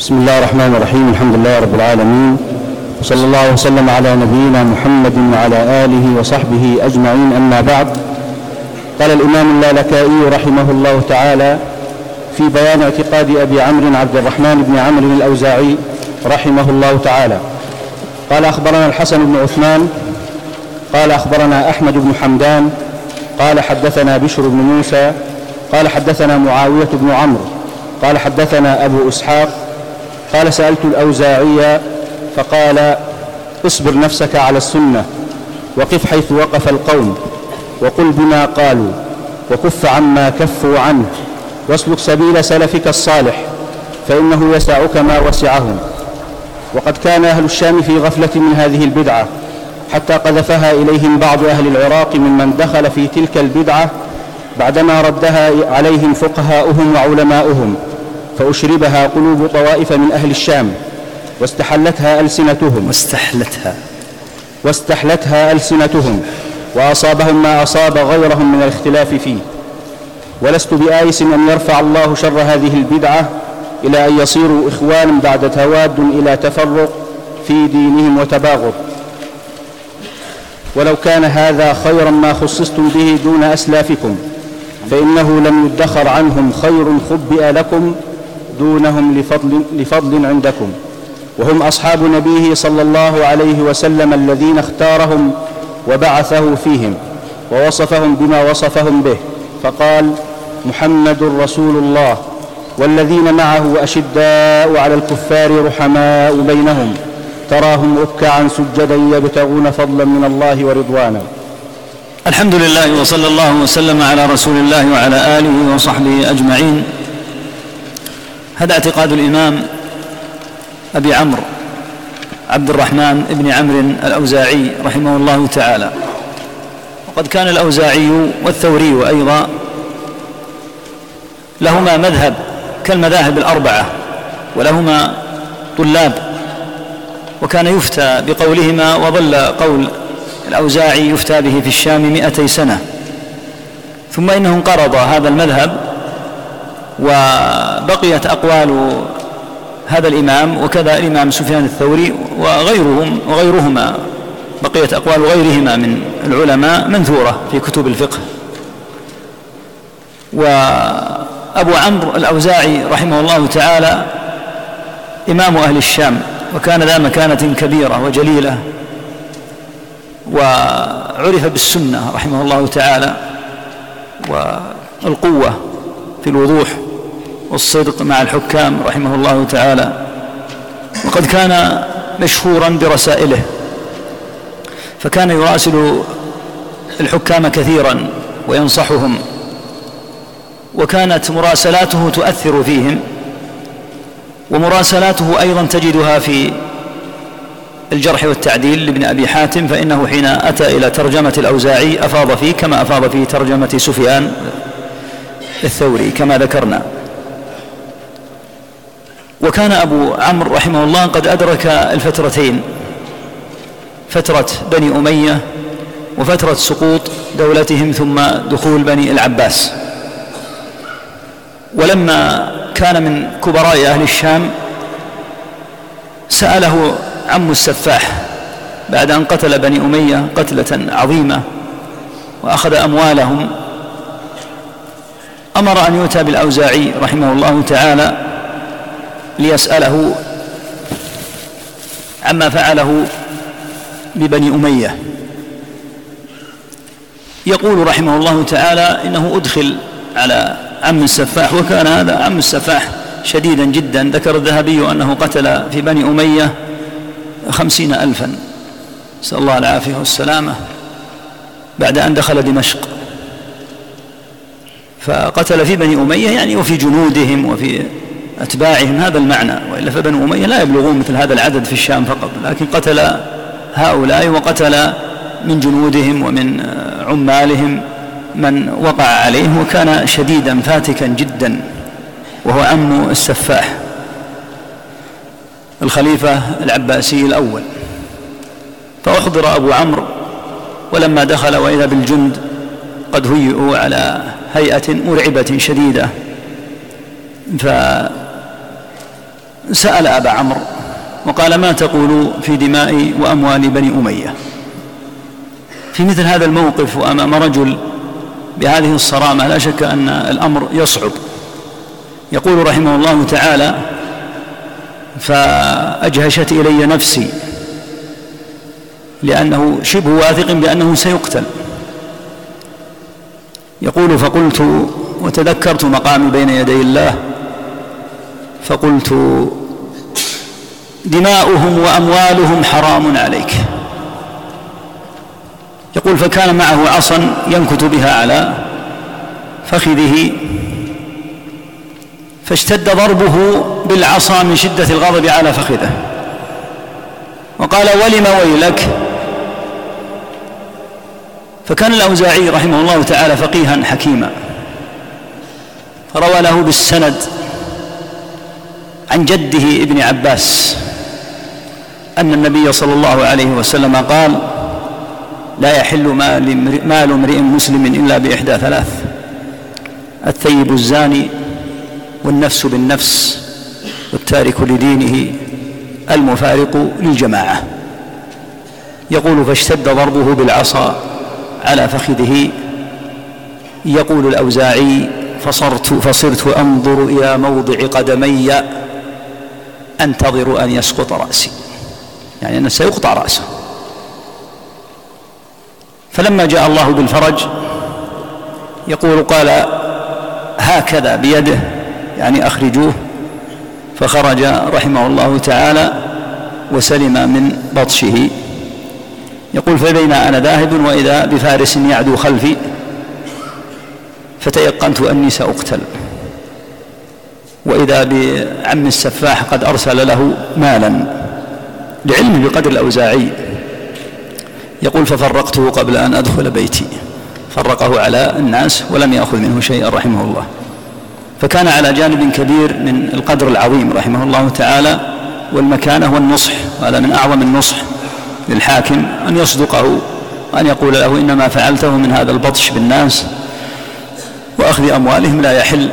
بسم الله الرحمن الرحيم. الحمد لله رب العالمين. وصلى الله وسلم على نبينا محمد وعلى آله وصحبه أجمعين. أما بعد قال الإمام اللالكائي رحمه الله تعالى في بيان اعتقاد أبي عمرو عبد الرحمن بن عمرو الأوزاعي رحمه الله تعالى. قال أخبرنا الحسن بن عثمان قال أخبرنا أحمد بن حمدان قال حدثنا بشر بن موسى قال حدثنا معاوية بن عمرو قال حدثنا أبو إسحاق قال سألت الأوزاعي فقال اصبر نفسك على السنة وقف حيث وقف القوم وقل بما قالوا وكف عما كفوا عنه واسلك سبيل سلفك الصالح فإنه يسعك ما وسعهم وقد كان أهل الشام في غفلة من هذه البدعة حتى قذفها إليهم بعض أهل العراق ممن دخل في تلك البدعة بعدما ردها عليهم فقهاؤهم وعلماؤهم فأشربها قلوب طوائف من أهل الشام واستحلتها ألسنتهم. واستحلتها. واستحلتها ألسنتهم وأصابهم ما أصاب غيرهم من الاختلاف فيه. ولست بآيس أن يرفع الله شر هذه البدعة إلى أن يصيروا إخوانا بعد تواد إلى تفرق في دينهم وتباغض. ولو كان هذا خيرا ما خصصتم به دون أسلافكم فإنه لم يدخر عنهم خير خبئ لكم دونهم لفضل, لفضل عندكم. وهم أصحاب نبيه صلى الله عليه وسلم الذين اختارهم وبعثه فيهم ووصفهم بما وصفهم به. فقال محمد رسول الله والذين معه أشداء على الكفار رحماء بينهم تراهم ركعا سجدا يبتغون فضلا من الله ورضوانا الحمد لله وصلى الله وسلم على رسول الله وعلى آله وصحبه أجمعين. هذا اعتقاد الإمام أبي عمرو عبد الرحمن بن عمرو الأوزاعي رحمه الله تعالى. وقد كان الأوزاعي والثوري أيضا لهما مذهب كالمذاهب الأربعة ولهما طلاب. وكان يفتى بقولهما وظل قول الأوزاعي يفتى به في الشام مئتي سنة. ثم إنه انقرض هذا المذهب وبقيت أقوال هذا الإمام وكذا الإمام سفيان الثوري وغيرهم وغيرهما. بقيت أقوال غيرهما من العلماء منثورة في كتب الفقه. وأبو عمرو الأوزاعي رحمه الله تعالى إمام أهل الشام وكان ذا مكانة كبيرة وجليلة. وعرف بالسنة رحمه الله تعالى والقوة في الوضوح. والصدق مع الحكام رحمه الله تعالى. وقد كان مشهورا برسائله فكان يراسل الحكام كثيرا وينصحهم وكانت مراسلاته تؤثر فيهم ومراسلاته أيضا تجدها في الجرح والتعديل لابن أبي حاتم فإنه حين أتى إلى ترجمة الأوزاعي أفاض فيه كما أفاض في ترجمة سفيان الثوري كما ذكرنا. وكان أبو عمرو رحمه الله قد أدرك الفترتين. فترة بني أمية وفترة سقوط دولتهم ثم دخول بني العباس. ولما كان من كبراء أهل الشام سأله عم السفاح بعد أن قتل بني أمية قتلة عظيمة وأخذ أموالهم أمر أن يؤتى بالأوزاعي رحمه الله تعالى ليسأله عما فعله ببني أمية. يقول رحمه الله تعالى إنه أدخل على عم السفاح. وكان هذا عم السفاح شديدا جدا. ذكر الذهبي أنه قتل في بني أمية خمسين ألفا. نسأل الله العافية والسلامة. بعد أن دخل دمشق. فقتل في بني أمية يعني وفي جنودهم وفي أتباعهم هذا المعنى وإلا فبنو أمية لا يبلغون مثل هذا العدد في الشام فقط لكن قتل هؤلاء وقتل من جنودهم ومن عمالهم من وقع عليهم وكان شديدا فاتكا جدا وهو عم السفاح الخليفة العباسي الأول. فأحضر أبو عمرو ولما دخل وإذا بالجند قد هيئوا على هيئة مرعبة شديدة سأل أبا عمرو وقال ما تقول في دماء وأموال بني أمية؟ في مثل هذا الموقف وأمام رجل بهذه الصرامة لا شك أن الأمر يصعب. يقول رحمه الله تعالى فأجهشت إلي نفسي لأنه شبه واثق بأنه سيقتل. يقول فقلت وتذكرت مقامي بين يدي الله فقلت دماؤهم وأموالهم حرام عليك. يقول فكان معه عصا ينكت بها على فخذه فاشتد ضربه بالعصا من شدة الغضب على فخذه. وقال ولم ويلك؟ فكان الأوزاعي رحمه الله تعالى فقيها حكيما. فروى له بالسند عن جده ابن عباس. أن النبي صلى الله عليه وسلم قال لا يحل مال امرئ مسلم إلا بإحدى ثلاث الثيب الزاني والنفس بالنفس والتارك لدينه المفارق للجماعة. يقول فاشتد ضربه بالعصا على فخذه. يقول الأوزاعي فصرت فصرت أنظر إلى موضع قدمي أنتظر أن يسقط رأسي. يعني أنه سيقطع رأسه. فلما جاء الله بالفرج يقول قال هكذا بيده يعني أخرجوه. فخرج رحمه الله تعالى وسلم من بطشه. يقول فبين أنا ذاهب وإذا بفارس يعدو خلفي فتيقنت أني سأقتل. وإذا بعم السفاح قد أرسل له مالا. لعلمه بقدر الأوزاعي. يقول ففرقته قبل أن أدخل بيتي. فرقه على الناس ولم يأخذ منه شيئا رحمه الله. فكان على جانب كبير من القدر العظيم رحمه الله تعالى والمكانة والنصح وهذا من أعظم النصح للحاكم أن يصدقه وأن يقول له إنما فعلته من هذا البطش بالناس وأخذ أموالهم لا يحل.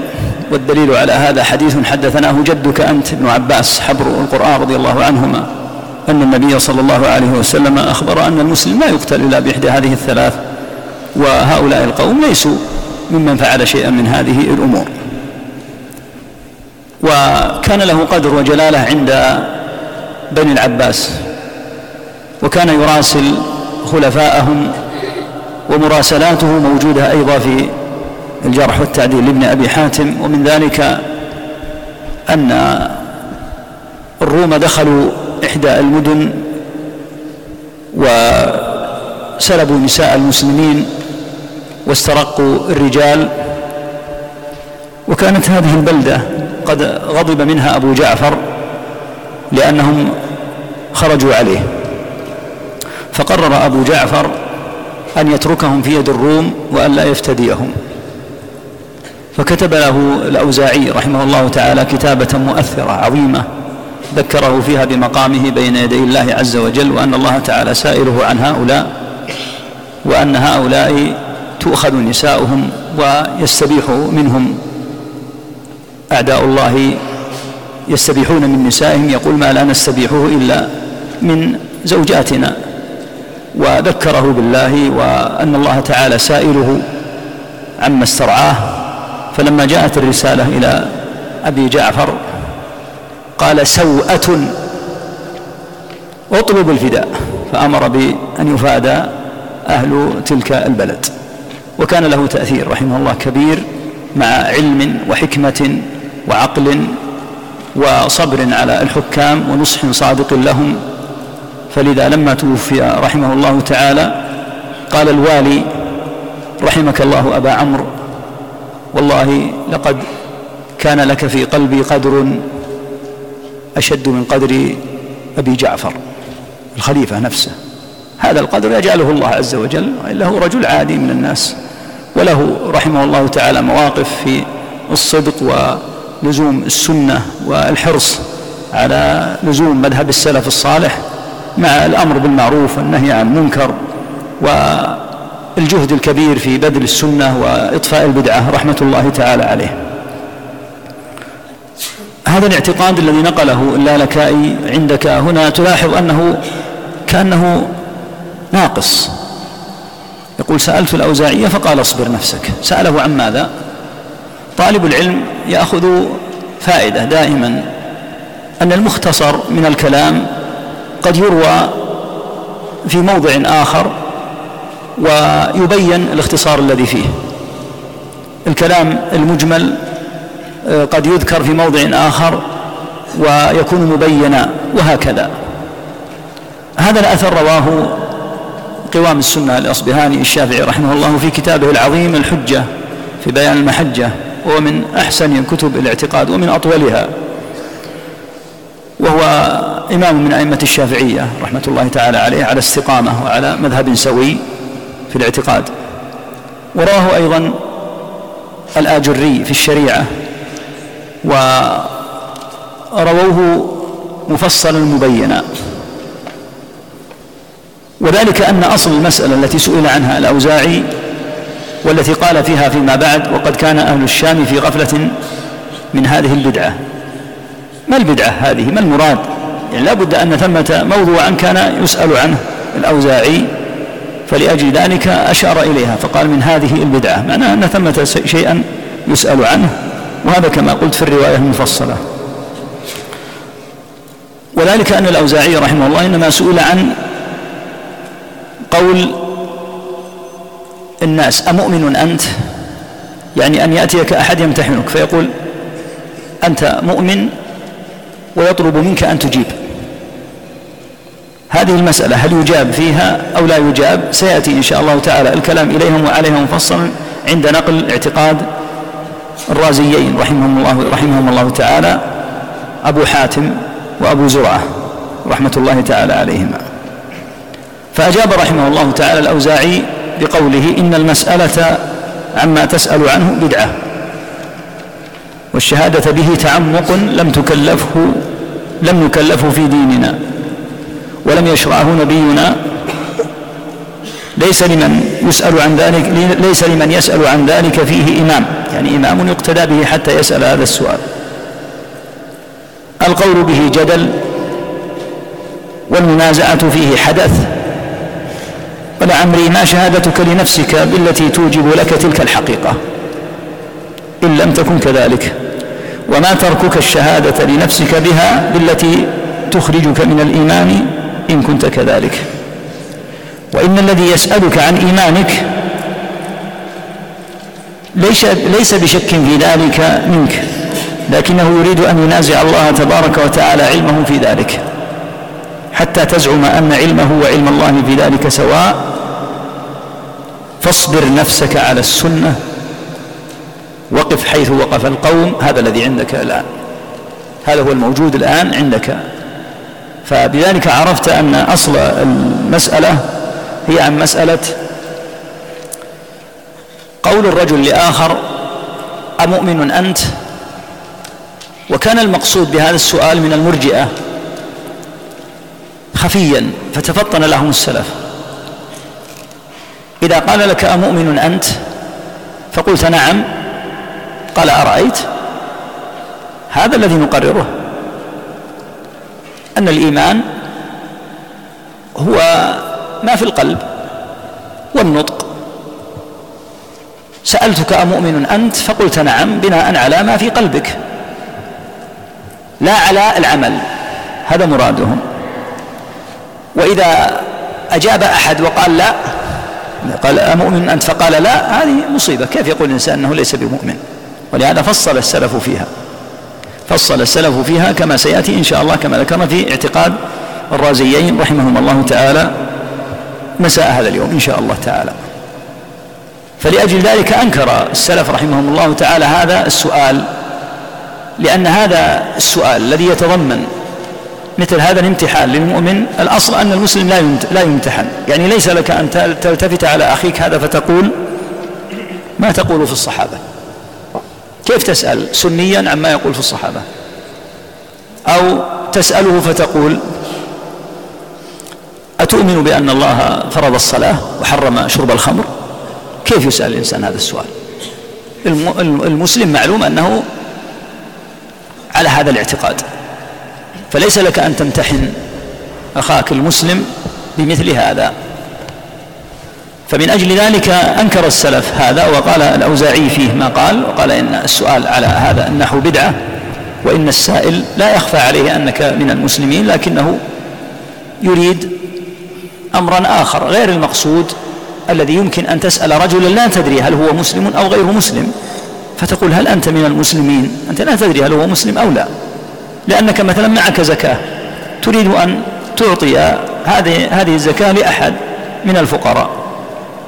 والدليل على هذا حديث حدثناه جدك أنت ابن عباس حبر القرآن رضي الله عنهما. أن النبي صلى الله عليه وسلم أخبر أن المسلم لا يقتل إلا بإحدى هذه الثلاث وهؤلاء القوم ليسوا ممن فعل شيئا من هذه الأمور. وكان له قدر وجلاله عند بني العباس وكان يراسل خلفاءهم ومراسلاته موجودة أيضا في الجرح والتعديل لابن أبي حاتم ومن ذلك أن الروم دخلوا إحدى المدن وسلبوا نساء المسلمين واسترقوا الرجال وكانت هذه البلدة قد غضب منها أبو جعفر لأنهم خرجوا عليه. فقرر أبو جعفر أن يتركهم في يد الروم وأن لا يفتديهم. فكتب له الأوزاعي رحمه الله تعالى كتابة مؤثرة عظيمة ذكره فيها بمقامه بين يدي الله عز وجل وأن الله تعالى سائله عن هؤلاء وأن هؤلاء تؤخذ نساؤهم ويستبيح منهم. أعداء الله يستبيحون من نسائهم يقول ما لا نستبيحه إلا من زوجاتنا. وذكره بالله وأن الله تعالى سائله عما استرعاه. فلما جاءت الرسالة إلى أبي جعفر قال سوءة. اطلب الفداء. فأمر بأن يفادى أهل تلك البلد. وكان له تأثير رحمه الله كبير مع علم وحكمة وعقل وصبر على الحكام ونصح صادق لهم. فلذا لما توفي رحمه الله تعالى قال الوالي رحمك الله أبا عمرو والله لقد كان لك في قلبي قدر أشد من قدر أبي جعفر الخليفة نفسه. هذا القدر يجعله الله عز وجل إلا هو رجل عادي من الناس وله رحمه الله تعالى مواقف في الصدق ولزوم السنة والحرص على لزوم مذهب السلف الصالح مع الأمر بالمعروف والنهي عن المنكر والجهد الكبير في بذل السنة وإطفاء البدعة رحمة الله تعالى عليه. هذا الاعتقاد الذي نقله اللالكائي عندك هنا تلاحظ أنه كأنه ناقص. يقول سألت الأوزاعية فقال اصبر نفسك. سأله عن ماذا؟ طالب العلم يأخذ فائدة دائما أن المختصر من الكلام قد يروى في موضع آخر ويبين الاختصار الذي فيه. الكلام المجمل قد يذكر في موضع آخر ويكون مبينا وهكذا. هذا الأثر رواه قوام السنة الأصبهاني الشافعي رحمه الله في كتابه العظيم الحجة في بيان المحجة وهو من أحسن كتب الاعتقاد ومن أطولها. وهو إمام من أئمة الشافعية رحمة الله تعالى عليه على استقامة وعلى مذهب سوي في الاعتقاد. وراه أيضا الآجري في الشريعة ورووه مفصلا مبينا. وذلك أن أصل المسألة التي سئل عنها الأوزاعي والتي قال فيها فيما بعد وقد كان أهل الشام في غفلة من هذه البدعة. ما البدعة هذه؟ ما المراد؟ يعني لا بد أن ثمة موضوعا كان يسأل عنه الأوزاعي فلأجل ذلك أشار إليها فقال من هذه البدعة معناه أن ثمة شيئا يسأل عنه. وهذا كما قلت في الرواية المفصلة. وذلك أن الأوزاعي رحمه الله إنما سئل عن قول الناس أمؤمن أنت؟ يعني أن يأتيك أحد يمتحنك فيقول أنت مؤمن ويطلب منك أن تجيب. هذه المسألة هل يجاب فيها أو لا يجاب؟ سيأتي إن شاء الله تعالى الكلام إليهم وعليها مفصلا عند نقل اعتقاد الرازيين رحمهم الله رحمهم الله تعالى أبو حاتم وأبو زرعة رحمة الله تعالى عليهما. فأجاب رحمه الله تعالى الأوزاعي بقوله إن المسألة عما تسأل عنه بدعة والشهادة به تعمق لم تكلفه لم نكلفه في ديننا ولم يشرعه نبينا. ليس لمن يسأل عن ذلك ليس لمن يسأل عن ذلك فيه إمام. يعني إمام يقتدى به حتى يسأل هذا السؤال. القول به جدل والمنازعة فيه حدث ولعمري ما شهادتك لنفسك بالتي توجب لك تلك الحقيقة. إن لم تكن كذلك وما تركك الشهادة لنفسك بها بالتي تخرجك من الإيمان إن كنت كذلك. وإن الذي يسألك عن إيمانك ليس, ليس بشك في ذلك منك لكنه يريد أن ينازع الله تبارك وتعالى علمه في ذلك. حتى تزعم أن علمه وعلم الله في ذلك سواء فاصبر نفسك على السنة وقف حيث وقف القوم هذا الذي عندك الآن. هذا هو الموجود الآن عندك. فبذلك عرفت أن أصل المسألة هي عن مسألة قول الرجل لآخر أمؤمن أنت؟ وكان المقصود بهذا السؤال من المرجئة خفيا فتفطن لهم السلف. إذا قال لك أمؤمن أنت؟ فقلت نعم. قال أرأيت؟ هذا الذي نقرره. أن الإيمان هو ما في القلب والنطق. سألتك أمؤمن أنت؟ فقلت نعم بناء على ما في قلبك. لا على العمل. هذا مرادهم. وإذا أجاب أحد وقال لا قال أمؤمن أنت؟ فقال لا هذه مصيبة. كيف يقول الإنسان أنه ليس بمؤمن؟ ولهذا فصل السلف فيها. فصل السلف فيها كما سيأتي إن شاء الله كما ذكرنا في اعتقاد الرازيين رحمهم الله تعالى مساء هذا اليوم إن شاء الله تعالى. فلأجل ذلك أنكر السلف رحمهم الله تعالى هذا السؤال لأن هذا السؤال الذي يتضمن مثل هذا الامتحان للمؤمن الأصل أن المسلم لا لا يمتحن. يعني ليس لك أن تلتفت على أخيك هذا فتقول ما تقول في الصحابة. كيف تسأل سنيا عما يقول في الصحابة؟ أو تسأله فتقول أتؤمن بأن الله فرض الصلاة وحرم شرب الخمر؟ كيف يسأل الإنسان هذا السؤال؟ المسلم معلوم أنه على هذا الاعتقاد. فليس لك أن تمتحن أخاك المسلم بمثل هذا. فمن أجل ذلك أنكر السلف هذا وقال الأوزاعي فيه ما قال وقال إن السؤال على هذا النحو بدعة وإن السائل لا يخفى عليه أنك من المسلمين لكنه يريد أمرا آخر غير المقصود الذي يمكن أن تسأل رجلا لا تدري هل هو مسلم أو غير مسلم فتقول هل أنت من المسلمين؟ أنت لا تدري هل هو مسلم أو لا. لأنك مثلا معك زكاة تريد أن تعطي هذه هذه الزكاة لأحد من الفقراء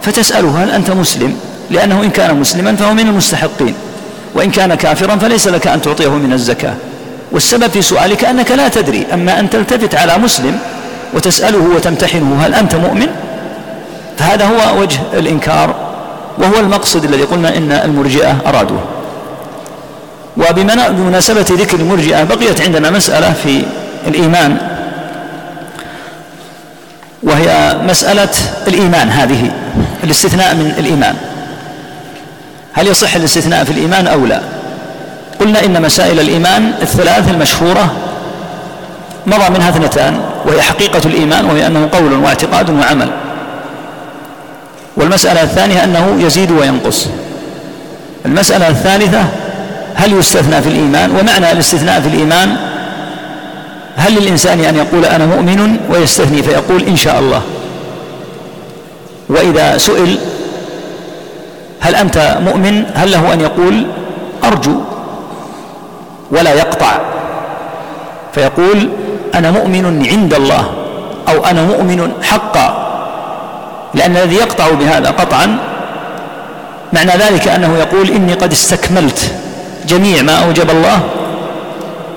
فتسأله هل أنت مسلم؟ لأنه إن كان مسلما فهو من المستحقين وإن كان كافرا فليس لك أن تعطيه من الزكاة. والسبب في سؤالك أنك لا تدري أما أن تلتفت على مسلم وتسأله وتمتحنه هل أنت مؤمن؟ فهذا هو وجه الإنكار وهو المقصد الذي قلنا إن المرجئة أرادوه. وبمناسبة ذكر المرجئة بقيت عندنا مسألة في الإيمان. وهي مسألة الإيمان هذه الاستثناء من الإيمان. هل يصح الاستثناء في الإيمان أو لا؟ قلنا إن مسائل الإيمان الثلاث المشهورة مضى منها اثنتان وهي حقيقة الإيمان وهي أنه قول واعتقاد وعمل. والمسألة الثانية أنه يزيد وينقص. المسألة الثالثة هل يستثنى في الإيمان؟ ومعنى الاستثناء في الإيمان هل للإنسان أن يقول أنا مؤمن ويستثني فيقول إن شاء الله؟ وإذا سئل هل أنت مؤمن؟ هل له أن يقول أرجو ولا يقطع؟ فيقول أنا مؤمن عند الله أو أنا مؤمن حقا. لأن الذي يقطع بهذا قطعا معنى ذلك أنه يقول إني قد استكملت جميع ما أوجب الله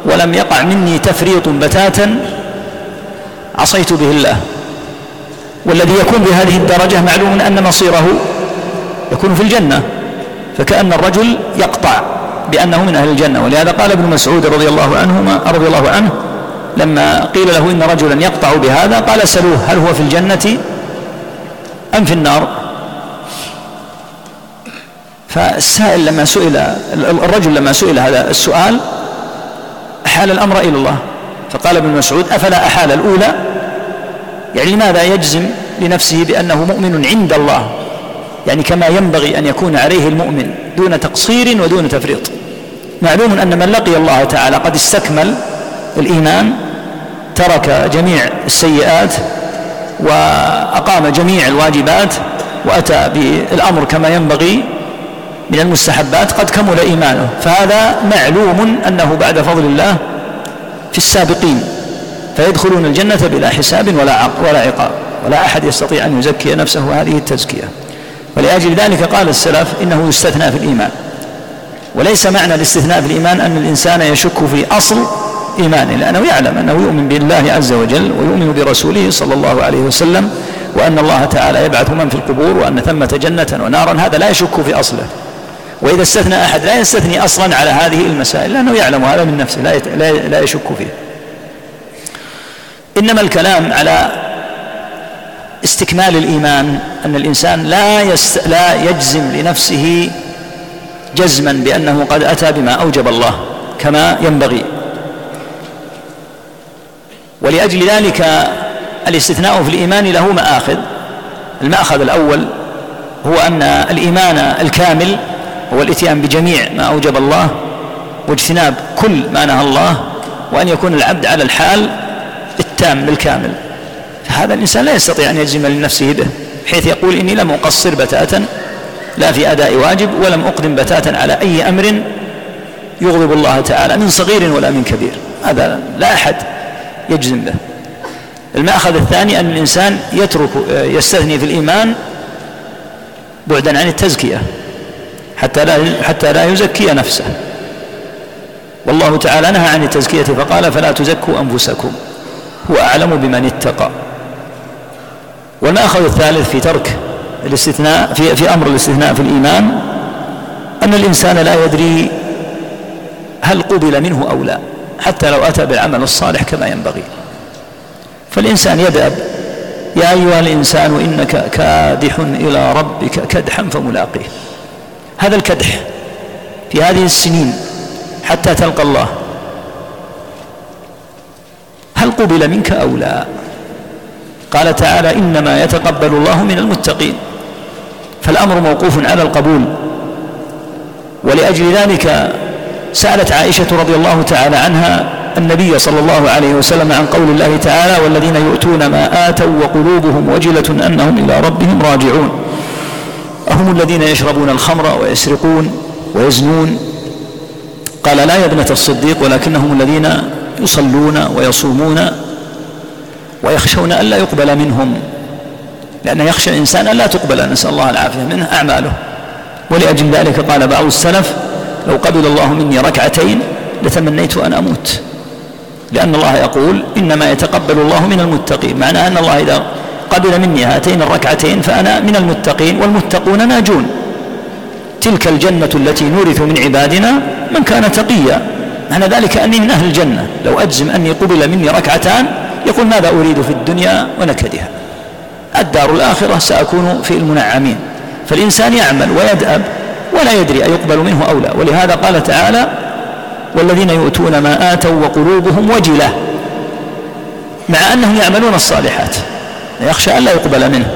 ولم يقع مني تفريط بتاتا عصيت به الله والذي يكون بهذه الدرجة معلوم أن مصيره يكون في الجنة فكأن الرجل يقطع بأنه من أهل الجنة ولهذا قال ابن مسعود رضي الله عنه رضي الله عنه لما قيل له إن رجلا يقطع بهذا قال سلوه هل هو في الجنة أم في النار؟ فالسائل لما سئل الرجل لما سئل هذا السؤال أحال الأمر إلى الله. فقال ابن مسعود أفلا أحال الأولى؟ يعني لماذا يجزم لنفسه بأنه مؤمن عند الله؟ يعني كما ينبغي أن يكون عليه المؤمن دون تقصير ودون تفريط. معلوم أن من لقي الله تعالى قد استكمل الإيمان ترك جميع السيئات وأقام جميع الواجبات وأتى بالأمر كما ينبغي من المستحبات قد كمل إيمانه فهذا معلوم أنه بعد فضل الله في السابقين فيدخلون الجنة بلا حساب ولا ولا عقاب ولا أحد يستطيع أن يزكي نفسه هذه التزكية. ولأجل ذلك قال السلف إنه يستثنى في الإيمان. وليس معنى الاستثناء في الإيمان أن الإنسان يشك في أصل إيمانه لأنه يعلم أنه يؤمن بالله عز وجل ويؤمن برسوله صلى الله عليه وسلم وأن الله تعالى يبعث من في القبور وأن ثمة جنة ونارا هذا لا يشك في أصله. وإذا استثنى أحد لا يستثني أصلا على هذه المسائل لأنه يعلم هذا من نفسه لا لا يشك فيه. إنما الكلام على استكمال الإيمان أن الإنسان لا يست لا يجزم لنفسه جزما بأنه قد أتى بما أوجب الله كما ينبغي. ولأجل ذلك الاستثناء في الإيمان له مآخذ. المأخذ الأول هو أن الإيمان الكامل هو الإتيان بجميع ما أوجب الله واجتناب كل ما نهى الله وأن يكون العبد على الحال التام الكامل فهذا الإنسان لا يستطيع أن يجزم لنفسه به حيث يقول إني لم أقصر بتاتا لا في أداء واجب ولم أقدم بتاتا على أي أمر يغضب الله تعالى من صغير ولا من كبير. هذا لا أحد يجزم به. المأخذ الثاني أن الإنسان يترك يستثني في الإيمان بعدا عن التزكية حتى لا حتى لا يزكي نفسه. والله تعالى نهى عن التزكية فقال فلا تزكوا أنفسكم هو أعلم بمن اتقى. والمأخذ الثالث في ترك الاستثناء في, في أمر الاستثناء في الإيمان أن الإنسان لا يدري هل قبل منه أو لا. حتى لو أتى بالعمل الصالح كما ينبغي. فالإنسان يذهب يا أيها الإنسان إنك كادح إلى ربك كدحا فملاقيه. هذا الكدح في هذه السنين حتى تلقى الله. قبل منك أو لا؟ قال تعالى إنما يتقبل الله من المتقين. فالأمر موقوف على القبول. ولأجل ذلك سألت عائشة رضي الله تعالى عنها النبي صلى الله عليه وسلم عن قول الله تعالى والذين يؤتون ما آتوا وقلوبهم وجلة أنهم إلى ربهم راجعون. أهم الذين يشربون الخمر ويسرقون ويزنون. قال لا يا ابنة الصديق ولكنهم الذين يصلون ويصومون ويخشون ألا يقبل منهم. لأنه يخشى الإنسان ألا تقبل نسأل الله العافية منه أعماله. ولأجل ذلك قال بعض السلف لو قبل الله مني ركعتين لتمنيت أن أموت. لأن الله يقول إنما يتقبل الله من المتقين. معنى أن الله إذا قبل مني هاتين الركعتين فأنا من المتقين والمتقون ناجون. تلك الجنة التي نورث من عبادنا من كان تقيا. معنى ذلك أني من أهل الجنة. لو أجزم أني قبل مني ركعتان يقول ماذا أريد في الدنيا ونكدها. الدار الآخرة سأكون في المنعمين. فالإنسان يعمل ويدأب ولا يدري أيقبل منه أو لا. ولهذا قال تعالى والذين يؤتون ما آتوا وقلوبهم وجلة. مع أنهم يعملون الصالحات. يخشى لا يقبل منه.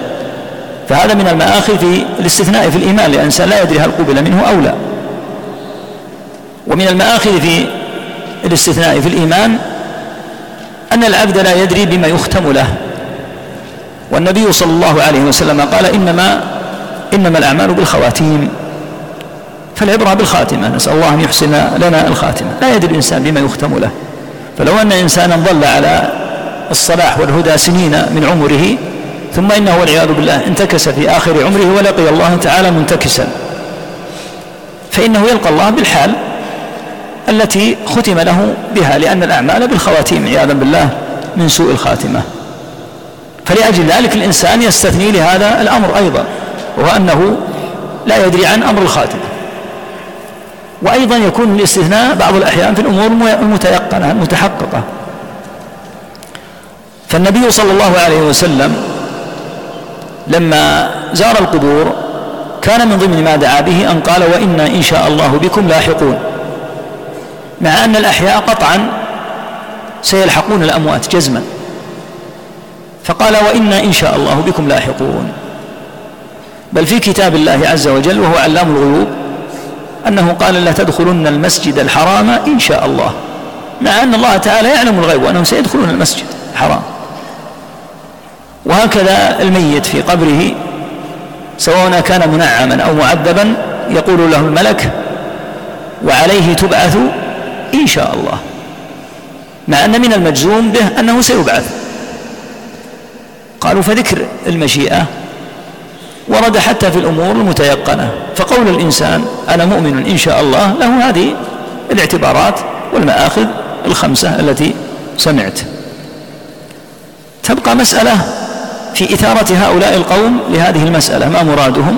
فهذا من المآخذ في الاستثناء في الإيمان لأن الإنسان لا يدري هل قبل منه أو لا. ومن المآخذ في الاستثناء في الإيمان أن العبد لا يدري بما يختم له. والنبي صلى الله عليه وسلم قال إنما إنما الأعمال بالخواتيم. فالعبرة بالخاتمة. نسأل الله أن يحسن لنا الخاتمة. لا يدري الإنسان بما يختم له. فلو أن إنسانا ظل على الصلاح والهدى سنين من عمره ثم إنه والعياذ بالله انتكس في آخر عمره ولقي الله تعالى منتكسا فإنه يلقى الله بالحال التي ختم له بها لأن الأعمال بالخواتيم عياذا بالله من سوء الخاتمة. فلأجل ذلك الإنسان يستثني لهذا الأمر أيضا وهو أنه لا يدري عن أمر الخاتمة. وأيضا يكون الاستثناء بعض الأحيان في الأمور المتيقنة المتحققة. فالنبي صلى الله عليه وسلم لما زار القبور كان من ضمن ما دعا به أن قال وإنا إن شاء الله بكم لاحقون. مع أن الأحياء قطعا سيلحقون الأموات جزما. فقال وإنا إن شاء الله بكم لاحقون. بل في كتاب الله عز وجل وهو علام الغيوب أنه قال لا تدخلن المسجد الحرام إن شاء الله. مع أن الله تعالى يعلم الغيب وأنهم سيدخلون المسجد الحرام. وهكذا الميت في قبره سواء كان منعما أو معذبا يقول له الملك وعليه تبعث إن شاء الله. مع أن من المجزوم به أنه سيبعث. قالوا فذكر المشيئة. ورد حتى في الأمور المتيقنة. فقول الإنسان أنا مؤمن إن شاء الله له هذه الاعتبارات والمآخذ الخمسة التي سمعت. تبقى مسألة في إثارة هؤلاء القوم لهذه المسألة. ما مرادهم؟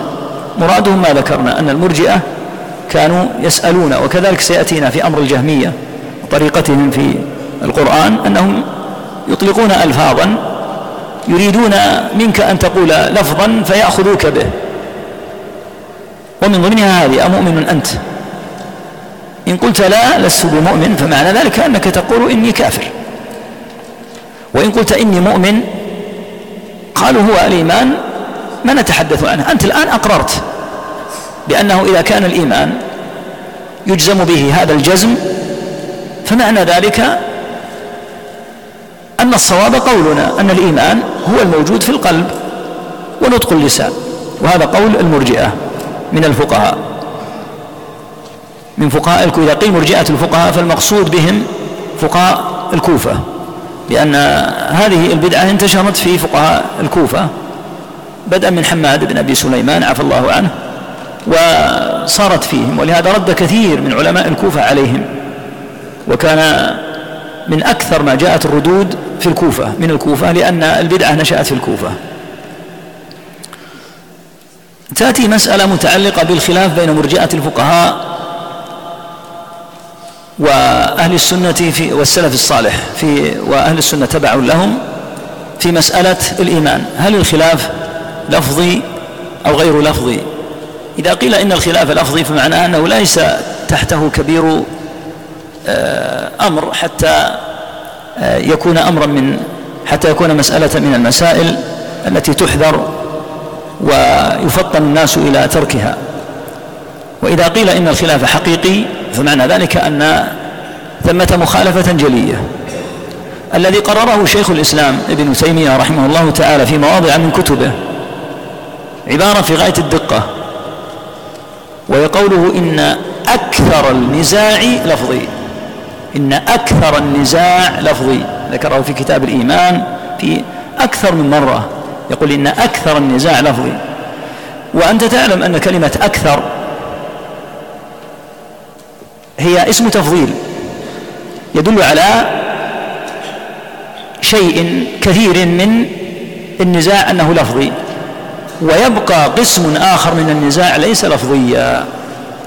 مرادهم ما ذكرنا أن المرجئة كانوا يسألون وكذلك سيأتينا في أمر الجهمية وطريقتهم في القرآن أنهم يطلقون ألفاظا يريدون منك أن تقول لفظا فيأخذوك به. ومن ضمنها هذه أمؤمن أنت؟ إن قلت لا لست بمؤمن فمعنى ذلك أنك تقول إني كافر. وإن قلت إني مؤمن قالوا هو الإيمان ما نتحدث عنه. أنت الآن أقررت بأنه إذا كان الإيمان يجزم به هذا الجزم فمعنى ذلك أن الصواب قولنا أن الإيمان هو الموجود في القلب ونطق اللسان وهذا قول المرجئة من الفقهاء. من فقهاء إذا قيل مرجئة الفقهاء فالمقصود بهم فقهاء الكوفة لأن هذه البدعة انتشرت في فقهاء الكوفة بدءا من حماد بن أبي سليمان عفى الله عنه وصارت فيهم ولهذا رد كثير من علماء الكوفة عليهم. وكان من أكثر ما جاءت الردود في الكوفة من الكوفة لأن البدعة نشأت في الكوفة. تأتي مسألة متعلقة بالخلاف بين مرجئة الفقهاء وأهل السنة في والسلف الصالح في وأهل السنة تبع لهم في مسألة الإيمان. هل الخلاف لفظي أو غير لفظي؟ إذا قيل إن الخلاف لفظي فمعناه أنه ليس تحته كبير آه، أمر حتى يكون أمرا من حتى يكون مسألة من المسائل التي تحذر ويفطن الناس إلى تركها. وإذا قيل إن الخلاف حقيقي فمعنى ذلك أن ثمة مخالفة جلية. الذي قرره شيخ الإسلام ابن تيمية رحمه الله تعالى في مواضع من كتبه عبارة في غاية الدقة وهي قوله إن أكثر النزاع لفظي. إن أكثر النزاع لفظي. ذكره في كتاب الإيمان في أكثر من مرة. يقول إن أكثر النزاع لفظي. وأنت تعلم أن كلمة أكثر هي اسم تفضيل. يدل على شيء كثير من النزاع أنه لفظي. ويبقى قسم آخر من النزاع ليس لفظيا.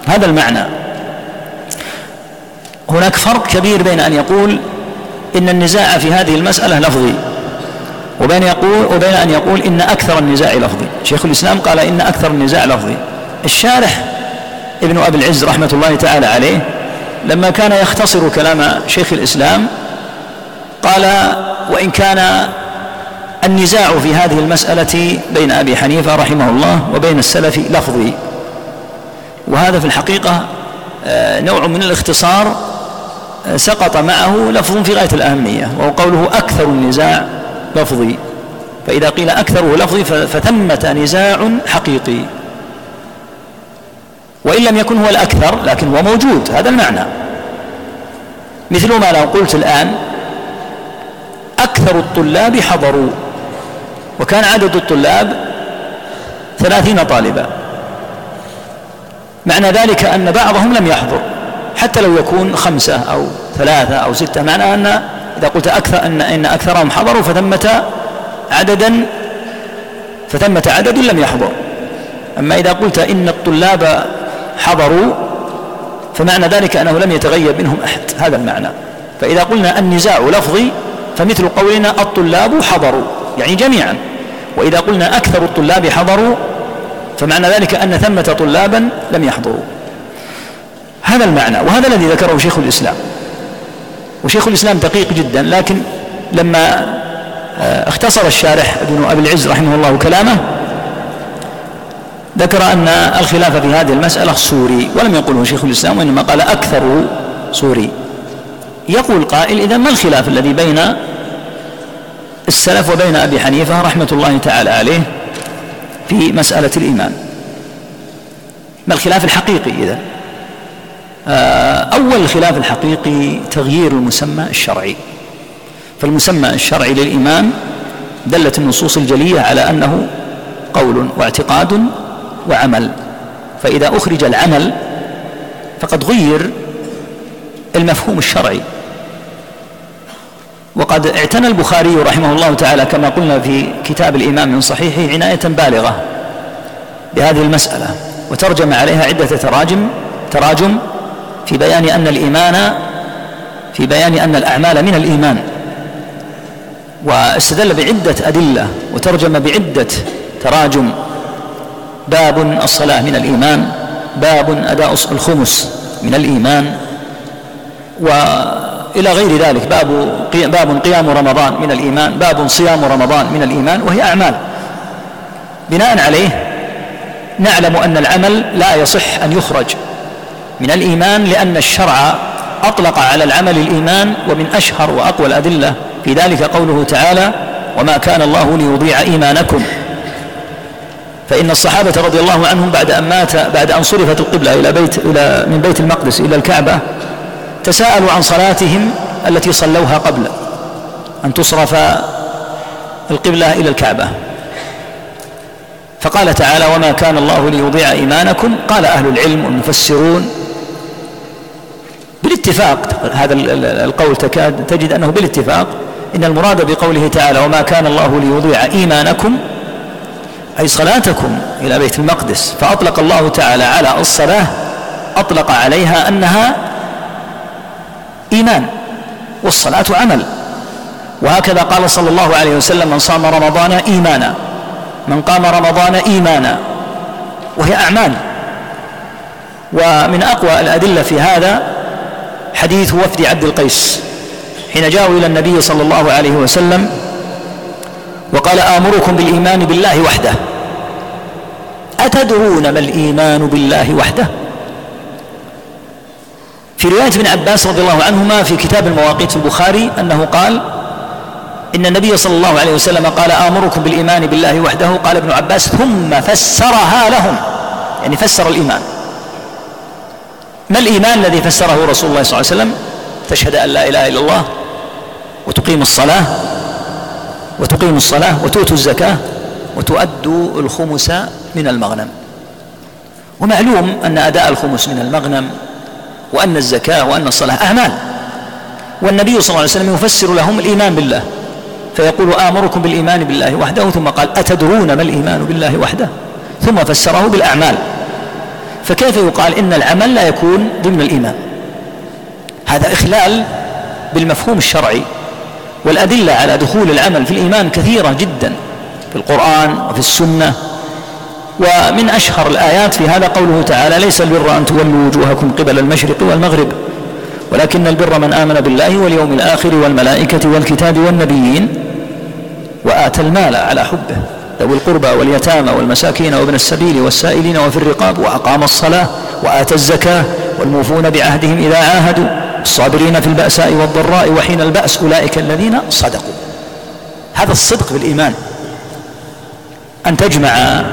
هذا المعنى. هناك فرق كبير بين أن يقول إن النزاع في هذه المسألة لفظي وبين يقول وبين أن يقول إن أكثر النزاع لفظي. شيخ الإسلام قال إن أكثر النزاع لفظي. الشارح ابن أبي العز رحمة الله تعالى عليه لما كان يختصر كلام شيخ الإسلام قال وإن كان النزاع في هذه المسألة بين أبي حنيفة رحمه الله وبين السلف لفظي. وهذا في الحقيقة آه، نوع من الاختصار سقط معه لفظ في غاية الأهمية وهو قوله أكثر النزاع لفظي. فإذا قيل أكثره لفظي فثمة نزاع حقيقي. وإن لم يكن هو الأكثر لكن هو موجود هذا المعنى. مثل ما لو قلت الآن أكثر الطلاب حضروا. وكان عدد الطلاب ثلاثين طالبا. معنى ذلك أن بعضهم لم يحضر. حتى لو يكون خمسة أو ثلاثة أو ستة معنى أن إذا قلت أكثر أن إن أكثرهم حضروا فثمة عددا فثمة عدد لم يحضر. أما إذا قلت إن الطلاب حضروا فمعنى ذلك أنه لم يتغيب منهم أحد. هذا المعنى. فإذا قلنا النزاع لفظي فمثل قولنا الطلاب حضروا يعني جميعا. وإذا قلنا أكثر الطلاب حضروا فمعنى ذلك أن ثمة طلابا لم يحضروا. هذا المعنى وهذا الذي ذكره شيخ الإسلام. وشيخ الإسلام دقيق جدا لكن لما آه، اختصر الشارح ابن أبي العز رحمه الله كلامه ذكر أن الخلاف في هذه المسألة صوري ولم يقله شيخ الإسلام وإنما قال أكثر صوري يقول قائل إذا ما الخلاف الذي بين السلف وبين أبي حنيفة رحمة الله تعالى عليه في مسألة الإيمان؟ ما الخلاف الحقيقي إذا؟ أول الخلاف الحقيقي تغيير المسمى الشرعي. فالمسمى الشرعي للإيمان دلت النصوص الجلية على أنه قول واعتقاد وعمل. فإذا أخرج العمل فقد غير المفهوم الشرعي. وقد اعتنى البخاري رحمه الله تعالى كما قلنا في كتاب الإمام من صحيحه عناية بالغة بهذه المسألة وترجم عليها عدة تراجم تراجم في بيان أن الإيمان في بيان أن الأعمال من الإيمان. واستدل بعدة أدلة وترجم بعدة تراجم. باب الصلاة من الإيمان باب أداء الخمس من الإيمان. وإلى غير ذلك باب باب قيام رمضان من الإيمان باب صيام رمضان من الإيمان وهي أعمال. بناء عليه نعلم أن العمل لا يصح أن يخرج. من الإيمان لأن الشرع أطلق على العمل الإيمان ومن أشهر وأقوى الأدلة في ذلك قوله تعالى وما كان الله ليضيع إيمانكم. فإن الصحابة رضي الله عنهم بعد أن مات بعد أن صرفت القبلة إلى بيت إلى من بيت المقدس إلى الكعبة تساءلوا عن صلاتهم التي صلوها قبل أن تصرف القبلة إلى الكعبة. فقال تعالى وما كان الله ليضيع إيمانكم. قال أهل العلم والمفسرون بالاتفاق هذا القول تكاد تجد أنه بالاتفاق إن المراد بقوله تعالى وما كان الله ليضيع إيمانكم أي صلاتكم إلى بيت المقدس. فأطلق الله تعالى على الصلاة أطلق عليها أنها إيمان والصلاة عمل. وهكذا قال صلى الله عليه وسلم من صام رمضان إيمانا من قام رمضان إيمانا. وهي أعمال. ومن أقوى الأدلة في هذا حديث وفد عبد القيس حين جاءوا إلى النبي صلى الله عليه وسلم وقال آمركم بالإيمان بالله وحده. أتدرون ما الإيمان بالله وحده؟ في رواية ابن عباس رضي الله عنهما في كتاب المواقيت في البخاري أنه قال إن النبي صلى الله عليه وسلم قال آمركم بالإيمان بالله وحده. قال ابن عباس ثم فسرها لهم. يعني فسر الإيمان. ما الإيمان الذي فسره رسول الله صلى الله عليه وسلم؟ تشهد أن لا إله إلا الله وتقيم الصلاة وتقيم الصلاة وتؤتوا الزكاة وتؤدوا الخمس من المغنم. ومعلوم أن أداء الخمس من المغنم وأن الزكاة وأن الصلاة أعمال. والنبي صلى الله عليه وسلم يفسر لهم الإيمان بالله فيقول آمركم بالإيمان بالله وحده. ثم قال أتدرون ما الإيمان بالله وحده؟ ثم فسره بالأعمال. فكيف يقال إن العمل لا يكون ضمن الإيمان؟ هذا إخلال بالمفهوم الشرعي والأدلة على دخول العمل في الإيمان كثيرة جدا في القرآن وفي السنة. ومن أشهر الآيات في هذا قوله تعالى ليس البر أن تولوا وجوهكم قبل المشرق والمغرب ولكن البر من آمن بالله واليوم الآخر والملائكة والكتاب والنبيين وآتى المال على حبه. ذوي القربى واليتامى والمساكين وابن السبيل والسائلين وفي الرقاب وأقام الصلاة وآتى الزكاة والموفون بعهدهم إذا عاهدوا الصابرين في البأساء والضراء وحين البأس أولئك الذين صدقوا. هذا الصدق بالإيمان. أن تجمع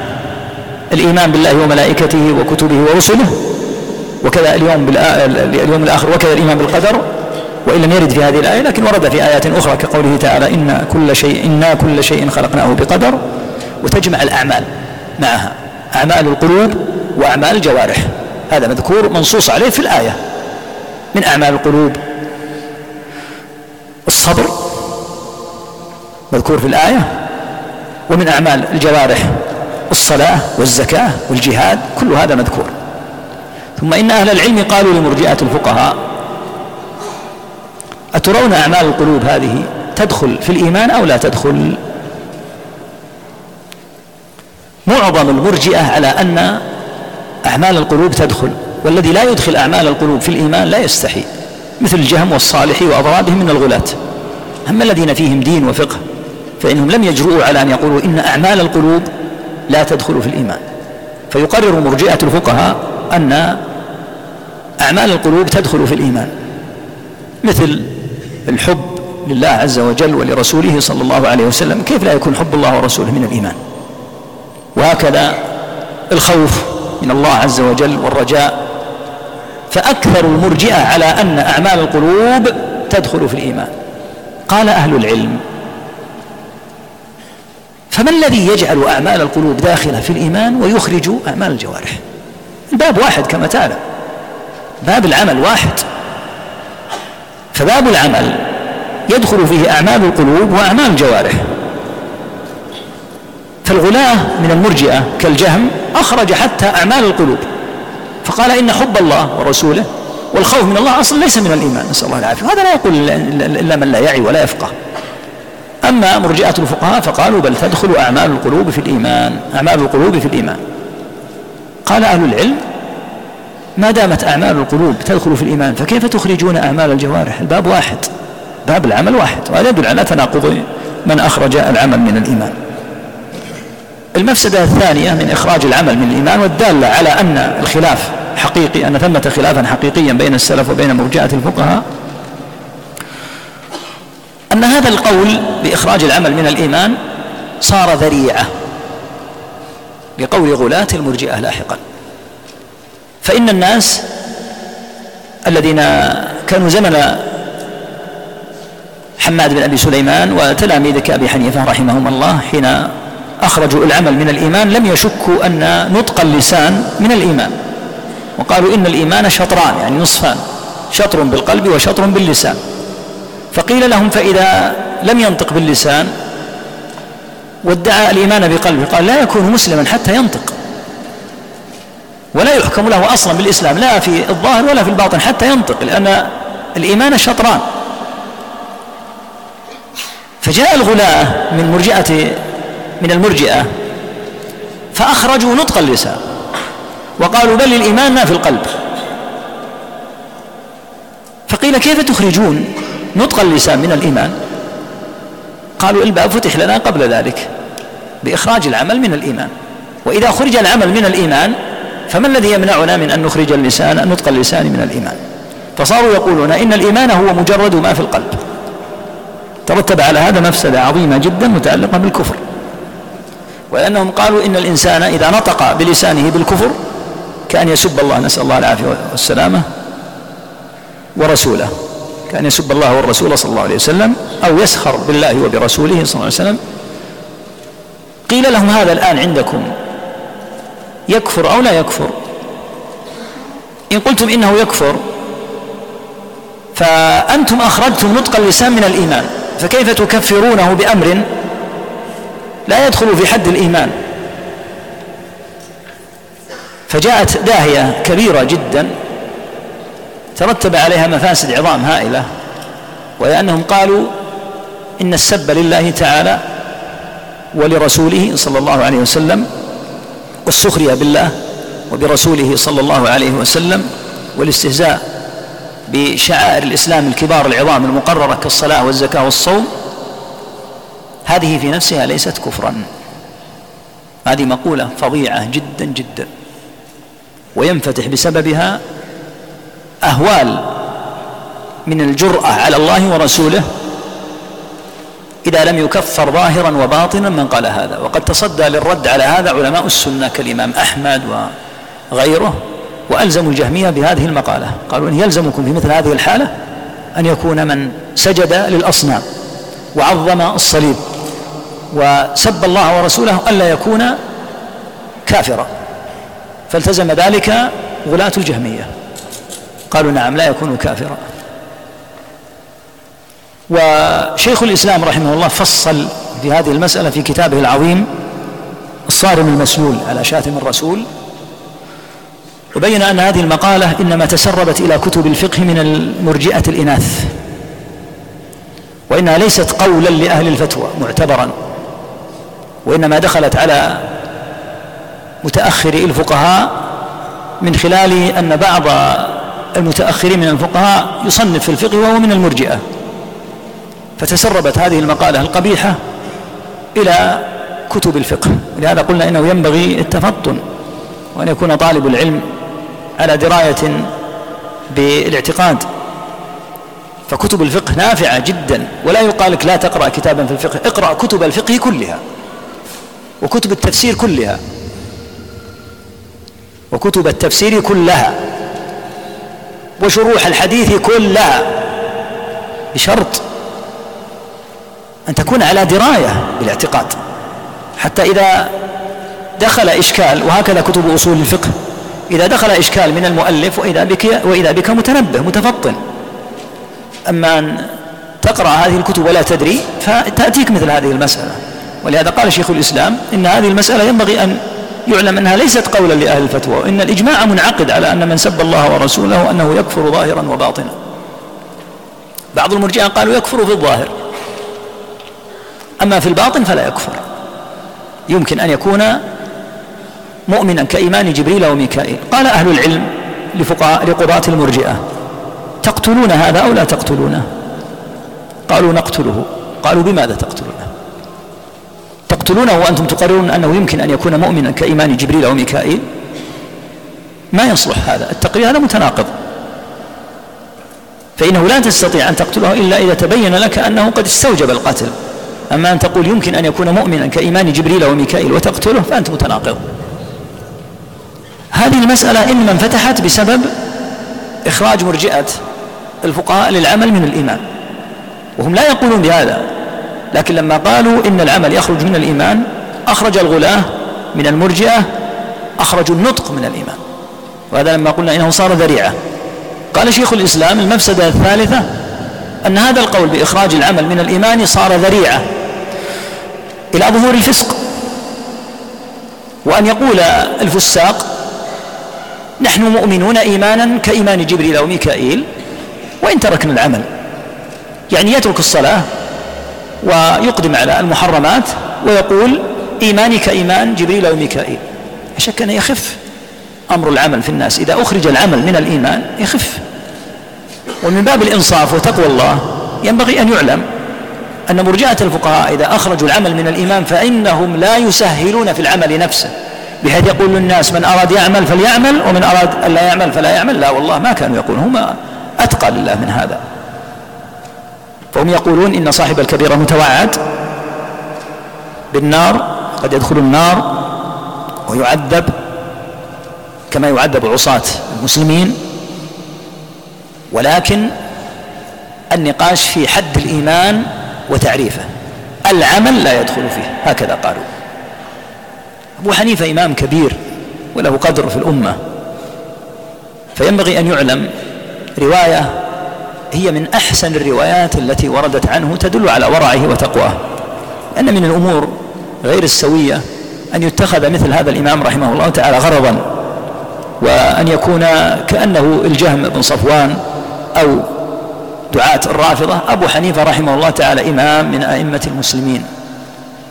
الإيمان بالله وملائكته وكتبه ورسله وكذا اليوم اليوم الآخر وكذا الإيمان بالقدر وإن لم يرد في هذه الآية لكن ورد في آيات أخرى كقوله تعالى إن كل شيء إنا كل شيء خلقناه بقدر وتجمع الأعمال معها أعمال القلوب وأعمال الجوارح. هذا مذكور منصوص عليه في الآية. من أعمال القلوب؟ الصبر مذكور في الآية. ومن أعمال الجوارح؟ الصلاة والزكاة والجهاد كل هذا مذكور. ثم إن أهل العلم قالوا لمرجئة الفقهاء أترون أعمال القلوب هذه تدخل في الإيمان أو لا تدخل؟ معظم المرجئة على أن أعمال القلوب تدخل والذي لا يدخل أعمال القلوب في الإيمان لا يستحي مثل الجهم والصالح وأضرابهم من الغلاة. أما الذين فيهم دين وفقه فإنهم لم يجرؤوا على أن يقولوا إن أعمال القلوب لا تدخل في الإيمان. فيقرر مرجئة الفقهاء أن أعمال القلوب تدخل في الإيمان. مثل الحب لله عز وجل ولرسوله صلى الله عليه وسلم كيف لا يكون حب الله ورسوله من الإيمان؟ وهكذا الخوف من الله عز وجل والرجاء. فأكثر المرجئة على أن أعمال القلوب تدخل في الإيمان. قال أهل العلم فما الذي يجعل أعمال القلوب داخلة في الإيمان ويخرج أعمال الجوارح؟ الباب واحد كما تعلم. باب العمل واحد. فباب العمل يدخل فيه أعمال القلوب وأعمال الجوارح. فالغلاة من المرجئة كالجهم أخرج حتى أعمال القلوب. فقال إن حب الله ورسوله والخوف من الله أصلا ليس من الإيمان نسأل الله العافية. هذا لا يقول إلا من لا يعي ولا يفقه. أما مرجئة الفقهاء فقالوا بل تدخل أعمال القلوب في الإيمان أعمال القلوب في الإيمان. قال أهل العلم ما دامت أعمال القلوب تدخل في الإيمان فكيف تخرجون أعمال الجوارح؟ الباب واحد باب العمل واحد وهذا يدل على تناقض من أخرج العمل من الإيمان. المفسدة الثانية من إخراج العمل من الإيمان والدالة على أن الخلاف حقيقي أن ثمة خلافا حقيقيا بين السلف وبين مرجعة الفقهاء أن هذا القول بإخراج العمل من الإيمان صار ذريعة لقول غلاة المرجئة لاحقا. فإن الناس الذين كانوا زمن حماد بن أبي سليمان وتلاميذ كأبي حنيفة رحمهم الله حين أخرجوا العمل من الإيمان لم يشكوا أن نطق اللسان من الإيمان. وقالوا إن الإيمان شطران يعني نصفان شطر بالقلب وشطر باللسان. فقيل لهم فإذا لم ينطق باللسان وادعى الإيمان بقلبه قال لا يكون مسلما حتى ينطق. ولا يحكم له أصلا بالإسلام لا في الظاهر ولا في الباطن حتى ينطق لأن الإيمان شطران. فجاء الغلاة من مرجئة من المرجئة. فأخرجوا نطق اللسان وقالوا بل الإيمان ما في القلب. فقيل كيف تخرجون نطق اللسان من الإيمان؟ قالوا الباب فتح لنا قبل ذلك بإخراج العمل من الإيمان. وإذا خرج العمل من الإيمان فما الذي يمنعنا من أن نخرج اللسان نطق اللسان من الإيمان؟ فصاروا يقولون إن الإيمان هو مجرد ما في القلب. ترتب على هذا مفسدة عظيمة جدا متعلقة بالكفر. ولأنهم قالوا إن الإنسان إذا نطق بلسانه بالكفر كأن يسب الله نسأل الله العافية والسلامة ورسوله. كأن يسب الله والرسول صلى الله عليه وسلم أو يسخر بالله وبرسوله صلى الله عليه وسلم. قيل لهم هذا الآن عندكم يكفر أو لا يكفر؟ إن قلتم إنه يكفر فأنتم أخرجتم نطق اللسان من الإيمان فكيف تكفرونه بأمر لا يدخل في حد الإيمان. فجاءت داهية كبيرة جدا ترتب عليها مفاسد عظام هائلة وهي أنهم قالوا إن السب لله تعالى ولرسوله صلى الله عليه وسلم والسخرية بالله وبرسوله صلى الله عليه وسلم والاستهزاء بشعائر الإسلام الكبار العظام المقررة كالصلاة والزكاة والصوم هذه في نفسها ليست كفرا. هذه مقولة فظيعة جدا جدا. وينفتح بسببها أهوال من الجرأة على الله ورسوله إذا لم يكفر ظاهرا وباطنا من قال هذا. وقد تصدى للرد على هذا علماء السنة كالإمام أحمد وغيره وألزموا الجهمية بهذه المقالة. قالوا إن يلزمكم في مثل هذه الحالة أن يكون من سجد للأصنام وعظم الصليب. وسب الله ورسوله ألا يكون كافرا. فالتزم ذلك غلاة الجهمية. قالوا نعم لا يكون كافرا. وشيخ الإسلام رحمه الله فصل في هذه المسألة في كتابه العظيم الصارم المسلول على شاتم الرسول وبين أن هذه المقالة إنما تسربت إلى كتب الفقه من المرجئة الإناث وإنها ليست قولا لأهل الفتوى معتبرا. وإنما دخلت على متأخري الفقهاء من خلال أن بعض المتأخرين من الفقهاء يصنف في الفقه وهو من المرجئة. فتسربت هذه المقالة القبيحة إلى كتب الفقه. لهذا قلنا إنه ينبغي التفطن وأن يكون طالب العلم على دراية بالاعتقاد. فكتب الفقه نافعة جدا ولا يقال لك لا تقرأ كتابا في الفقه اقرأ كتب الفقه كلها. وكتب التفسير كلها. وكتب التفسير كلها. وشروح الحديث كلها. بشرط أن تكون على دراية بالاعتقاد. حتى إذا دخل إشكال وهكذا كتب أصول الفقه. إذا دخل إشكال من المؤلف وإذا بك وإذا بك متنبه متفطن. أما أن تقرأ هذه الكتب ولا تدري فتأتيك مثل هذه المسألة. ولهذا قال شيخ الإسلام إن هذه المسألة ينبغي أن يعلم أنها ليست قولا لأهل الفتوى إن الإجماع منعقد على أن من سب الله ورسوله أنه يكفر ظاهرا وباطنا. بعض المرجئة قالوا يكفر في الظاهر أما في الباطن فلا يكفر. يمكن أن يكون مؤمنا كإيمان جبريل وميكائيل قال أهل العلم لفقهاء لقضاة المرجئة تقتلون هذا أو لا تقتلونه؟ قالوا نقتله. قالوا بماذا تقتلونه تقتلونه وأنتم تقررون أنه يمكن أن يكون مؤمنا كإيمان جبريل أو ميكائيل؟ ما يصلح هذا التقرير هذا متناقض. فإنه لا تستطيع أن تقتله إلا إذا تبين لك أنه قد استوجب القتل. أما أن تقول يمكن أن يكون مؤمنا كإيمان جبريل وميكائيل وتقتله فأنت متناقض. هذه المسألة إنما انفتحت بسبب إخراج مرجئة الفقهاء للعمل من الإيمان. وهم لا يقولون بهذا. لكن لما قالوا إن العمل يخرج من الإيمان أخرج الغلاة من المرجئة أخرجوا النطق من الإيمان. وهذا لما قلنا إنه صار ذريعة. قال شيخ الإسلام المفسدة الثالثة أن هذا القول بإخراج العمل من الإيمان صار ذريعة إلى ظهور الفسق. وأن يقول الفساق نحن مؤمنون إيمانا كإيمان جبريل أو ميكائيل وإن تركنا العمل. يعني يترك الصلاة ويقدم على المحرمات ويقول إيماني كإيمان جبريل أو ميكائيل. شك أن يخف أمر العمل في الناس. إذا أخرج العمل من الإيمان يخف. ومن باب الإنصاف وتقوى الله ينبغي أن يعلم أن مرجئة الفقهاء إذا أخرجوا العمل من الإيمان فإنهم لا يسهلون في العمل نفسه. بحيث يقول للناس من أراد يعمل فليعمل ومن أراد أن لا يعمل فلا يعمل. لا والله ما كانوا يقولون. هم أتقى لله من هذا. فهم يقولون إن صاحب الكبيرة متوعد بالنار قد يدخل النار ويعذب كما يعذب عصاة المسلمين. ولكن النقاش في حد الإيمان وتعريفه العمل لا يدخل فيه هكذا قالوا. أبو حنيفة إمام كبير وله قدر في الأمة فينبغي أن يعلم رواية هي من أحسن الروايات التي وردت عنه تدل على ورعه وتقواه. لأن من الأمور غير السوية أن يتخذ مثل هذا الإمام رحمه الله تعالى غرضا وأن يكون كأنه الجهم بن صفوان أو دعاة الرافضة. أبو حنيفة رحمه الله تعالى إمام من أئمة المسلمين.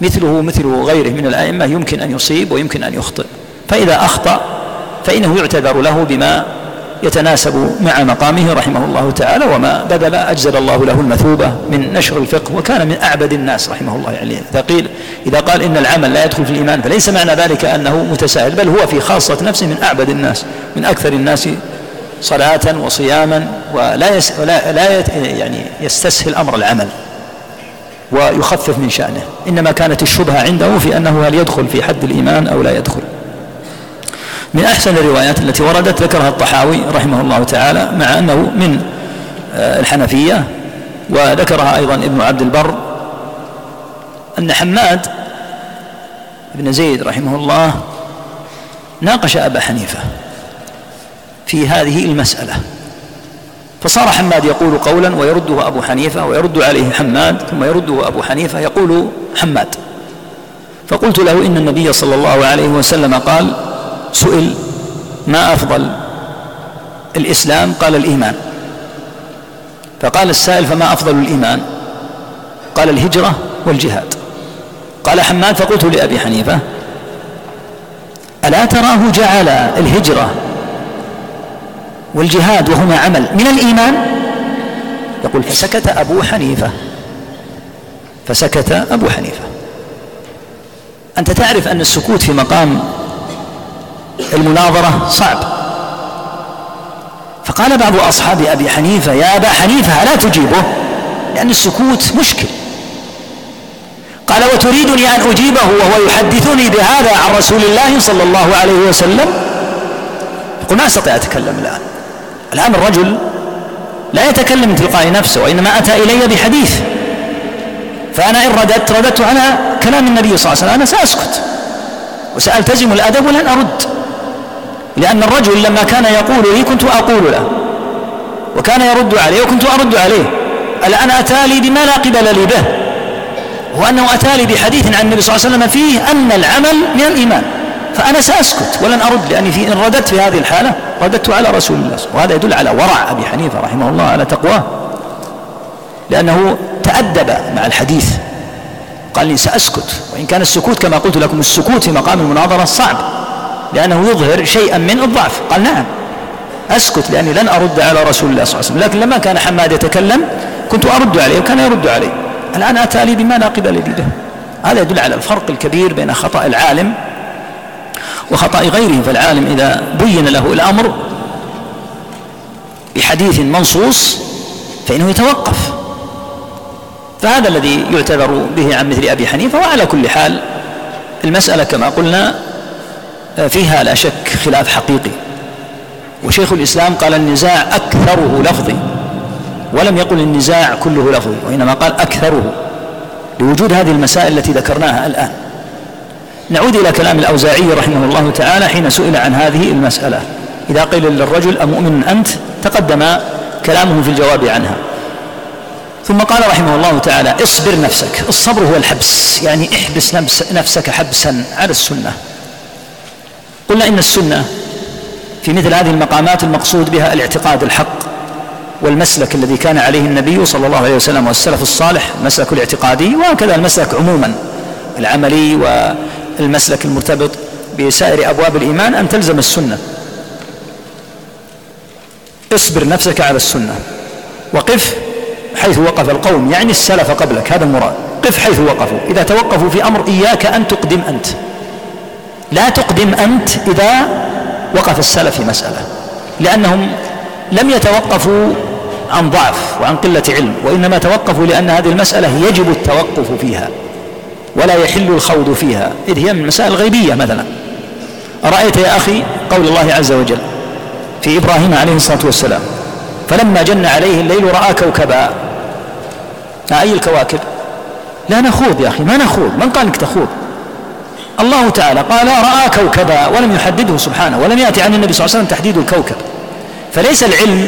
مثله مثل غيره من الأئمة يمكن أن يصيب ويمكن أن يخطئ. فإذا أخطأ فإنه يعتذر له بما يتناسب مع مقامه رحمه الله تعالى وما بذل أجزل الله له المثوبة من نشر الفقه وكان من أعبد الناس رحمه الله يعني. إذا قيل إذا قال إن العمل لا يدخل في الإيمان فليس معنى ذلك أنه متساهل بل هو في خاصة نفسه من أعبد الناس من أكثر الناس صلاة وصياما ولا يس ولا لا يعني يستسهل أمر العمل ويخفف من شأنه. إنما كانت الشبهة عنده في أنه هل يدخل في حد الإيمان أو لا يدخل. من أحسن الروايات التي وردت ذكرها الطحاوي رحمه الله تعالى مع أنه من آه، الحنفية وذكرها أيضا ابن عبد البر. أن حماد بن زيد رحمه الله ناقش أبا حنيفة في هذه المسألة. فصار حماد يقول قولا ويرده أبو حنيفة ويرد عليه حماد ثم يرده أبو حنيفة يقول حماد. فقلت له إن النبي صلى الله عليه وسلم قال سئل ما أفضل الإسلام؟ قال الإيمان. فقال السائل فما أفضل الإيمان؟ قال الهجرة والجهاد. قال حماد فقلت لأبي حنيفة ألا تراه جعل الهجرة والجهاد وهما عمل من الإيمان؟ يقول فسكت أبو حنيفة فسكت أبو حنيفة. أنت تعرف أن السكوت في مقام المناظرة صعب. فقال بعض أصحاب أبي حنيفة يا أبا حنيفة ألا تجيبه؟ لأن السكوت مشكل. قال وتريدني أن أجيبه وهو يحدثني بهذا عن رسول الله صلى الله عليه وسلم؟ يقول ما أستطيع أتكلم الآن. الآن الرجل لا يتكلم من تلقاء نفسه وإنما أتى إلي بحديث. فأنا إن رددت رددت على كلام النبي صلى الله عليه وسلم أنا سأسكت. وسألتزم الأدب ولن أرد. لأن الرجل لما كان يقول لي كنت أقول له وكان يرد عليه وكنت أرد عليه الآن أتى لي بما لا قبل لي به هو أنه أتى لي بحديث عن النبي صلى الله عليه وسلم فيه أن العمل من الإيمان فأنا سأسكت ولن أرد لأني في إن رددت في هذه الحالة رددت على رسول الله وهذا يدل على ورع أبي حنيفة رحمه الله على تقواه لأنه تأدب مع الحديث قال لي سأسكت وإن كان السكوت كما قلت لكم السكوت في مقام المناظرة صعب لأنه يظهر شيئا من الضعف. قال نعم. أسكت لأني لن أرد على رسول الله صلى الله عليه وسلم. لكن لما كان حماد يتكلم كنت أرد عليه وكان يرد عليه. الآن أتى لي بما لا قبل لي به. هذا يدل على الفرق الكبير بين خطأ العالم وخطأ غيره فالعالم إذا بين له الأمر بحديث منصوص فإنه يتوقف. فهذا الذي يعتذر به عن مثل أبي حنيفة. وعلى كل حال المسألة كما قلنا فيها لا شك خلاف حقيقي. وشيخ الإسلام قال النزاع أكثره لفظي ولم يقل النزاع كله لفظي وإنما قال أكثره لوجود هذه المسائل التي ذكرناها الآن. نعود إلى كلام الأوزاعي رحمه الله تعالى حين سئل عن هذه المسألة. إذا قيل للرجل أمؤمن أنت؟ تقدم كلامه في الجواب عنها. ثم قال رحمه الله تعالى اصبر نفسك الصبر هو الحبس يعني احبس نفسك حبسا على السنة. قلنا إن السنة في مثل هذه المقامات المقصود بها الاعتقاد الحق والمسلك الذي كان عليه النبي صلى الله عليه وسلم والسلف الصالح المسلك الاعتقادي وهكذا المسلك عموما العملي والمسلك المرتبط بسائر أبواب الإيمان أن تلزم السنة. اصبر نفسك على السنة. وقف حيث وقف القوم يعني السلف قبلك هذا المراد. قف حيث وقفوا. إذا توقفوا في أمر إياك أن تقدم أنت. لا تقدم أنت إذا وقف السلف في مسألة لأنهم لم يتوقفوا عن ضعف وعن قلة علم وإنما توقفوا لأن هذه المسألة يجب التوقف فيها ولا يحل الخوض فيها إذ هي من مسائل غيبية مثلا. أرأيت يا أخي قول الله عز وجل في إبراهيم عليه الصلاة والسلام فلما جن عليه الليل رأى كوكبا أي الكواكب؟ لا نخوض يا أخي ما نخوض من قال لك تخوض؟ الله تعالى قال رأى كوكبا ولم يحدده سبحانه ولم يأتي عن النبي صلى الله عليه وسلم تحديد الكوكب. فليس العلم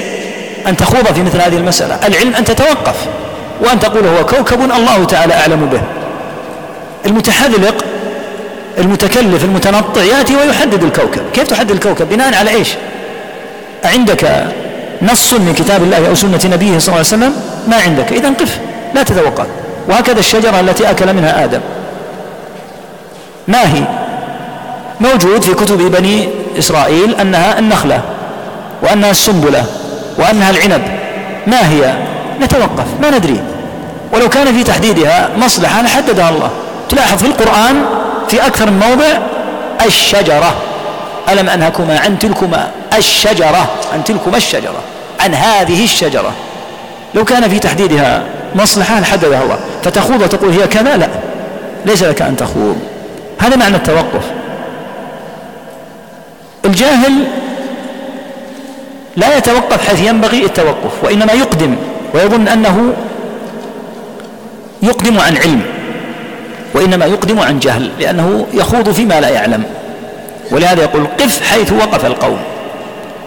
أن تخوض في مثل هذه المسألة. العلم أن تتوقف وأن تقول هو كوكب الله تعالى أعلم به. المتحذلق المتكلف المتنطع يأتي ويحدد الكوكب. كيف تحدد الكوكب؟ بناء على إيش؟ عندك نص من كتاب الله أو سنة نبيه صلى الله عليه وسلم؟ ما عندك. إذا قف لا تتوقف. وهكذا الشجرة التي أكل منها آدم. ما هي؟ موجود في كتب بني إسرائيل أنها النخلة وأنها السنبلة وأنها العنب. ما هي؟ نتوقف ما ندري. ولو كان في تحديدها مصلحة لحددها الله. تلاحظ في القرآن في أكثر من موضع الشجرة. ألم أنهكما عن تلكما الشجرة عن تلكما الشجرة عن هذه الشجرة. لو كان في تحديدها مصلحة لحددها الله. فتخوض وتقول هي كذا؟ لا. ليس لك أن تخوض. هذا معنى التوقف. الجاهل لا يتوقف حيث ينبغي التوقف وإنما يقدم ويظن أنه يقدم عن علم وإنما يقدم عن جهل لأنه يخوض فيما لا يعلم. ولهذا يقول قف حيث وقف القوم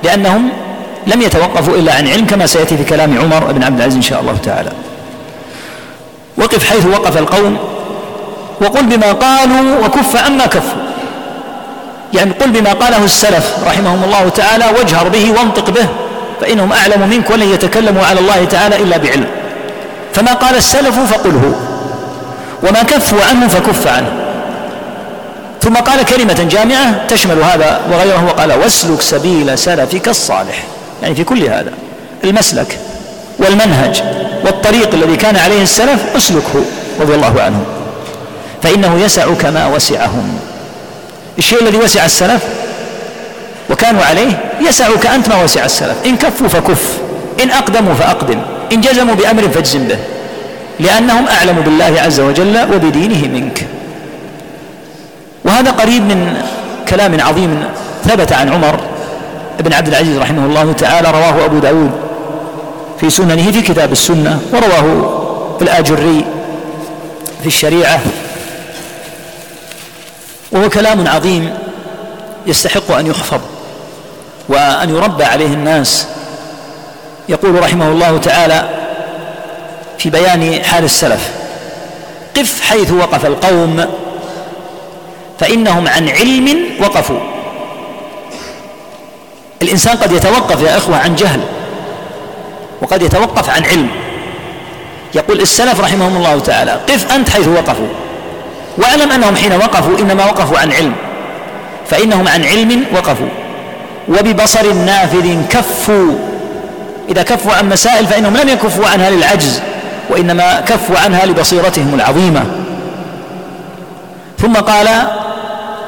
لأنهم لم يتوقفوا إلا عن علم كما سيأتي في كلام عمر بن عبد العزيز إن شاء الله تعالى. وقف حيث وقف القوم وقل بما قالوا وكف عما كفوا. يعني قل بما قاله السلف رحمهم الله تعالى واجهر به وانطق به فإنهم أعلم منك ولن يتكلموا على الله تعالى إلا بعلم. فما قال السلف فقله. وما كفوا عنه فكف عنه. ثم قال كلمة جامعة تشمل هذا وغيره وقال واسلك سبيل سلفك الصالح. يعني في كل هذا المسلك والمنهج والطريق الذي كان عليه السلف اسلكه رضي الله عنهم فإنه يسعك ما وسعهم. الشيء الذي وسع السلف وكانوا عليه يسعك أنت ما وسع السلف. إن كفوا فكف إن أقدموا فأقدم إن جزموا بأمر فاجزم به لأنهم أعلم بالله عز وجل وبدينه منك. وهذا قريب من كلام عظيم ثبت عن عمر بن عبد العزيز رحمه الله تعالى رواه أبو داود في سننه في كتاب السنة ورواه الآجري في الشريعة. وهو كلام عظيم يستحق أن يحفظ وأن يربى عليه الناس. يقول رحمه الله تعالى في بيان حال السلف قف حيث وقف القوم فإنهم عن علم وقفوا. الإنسان قد يتوقف يا إخوة عن جهل وقد يتوقف عن علم. يقول السلف رحمهم الله تعالى قف أنت حيث وقفوا. واعلم أنهم حين وقفوا إنما وقفوا عن علم فإنهم عن علم وقفوا وببصر نافذ كفوا إذا كفوا عن مسائل فإنهم لم يكفوا عنها للعجز وإنما كفوا عنها لبصيرتهم العظيمة. ثم قال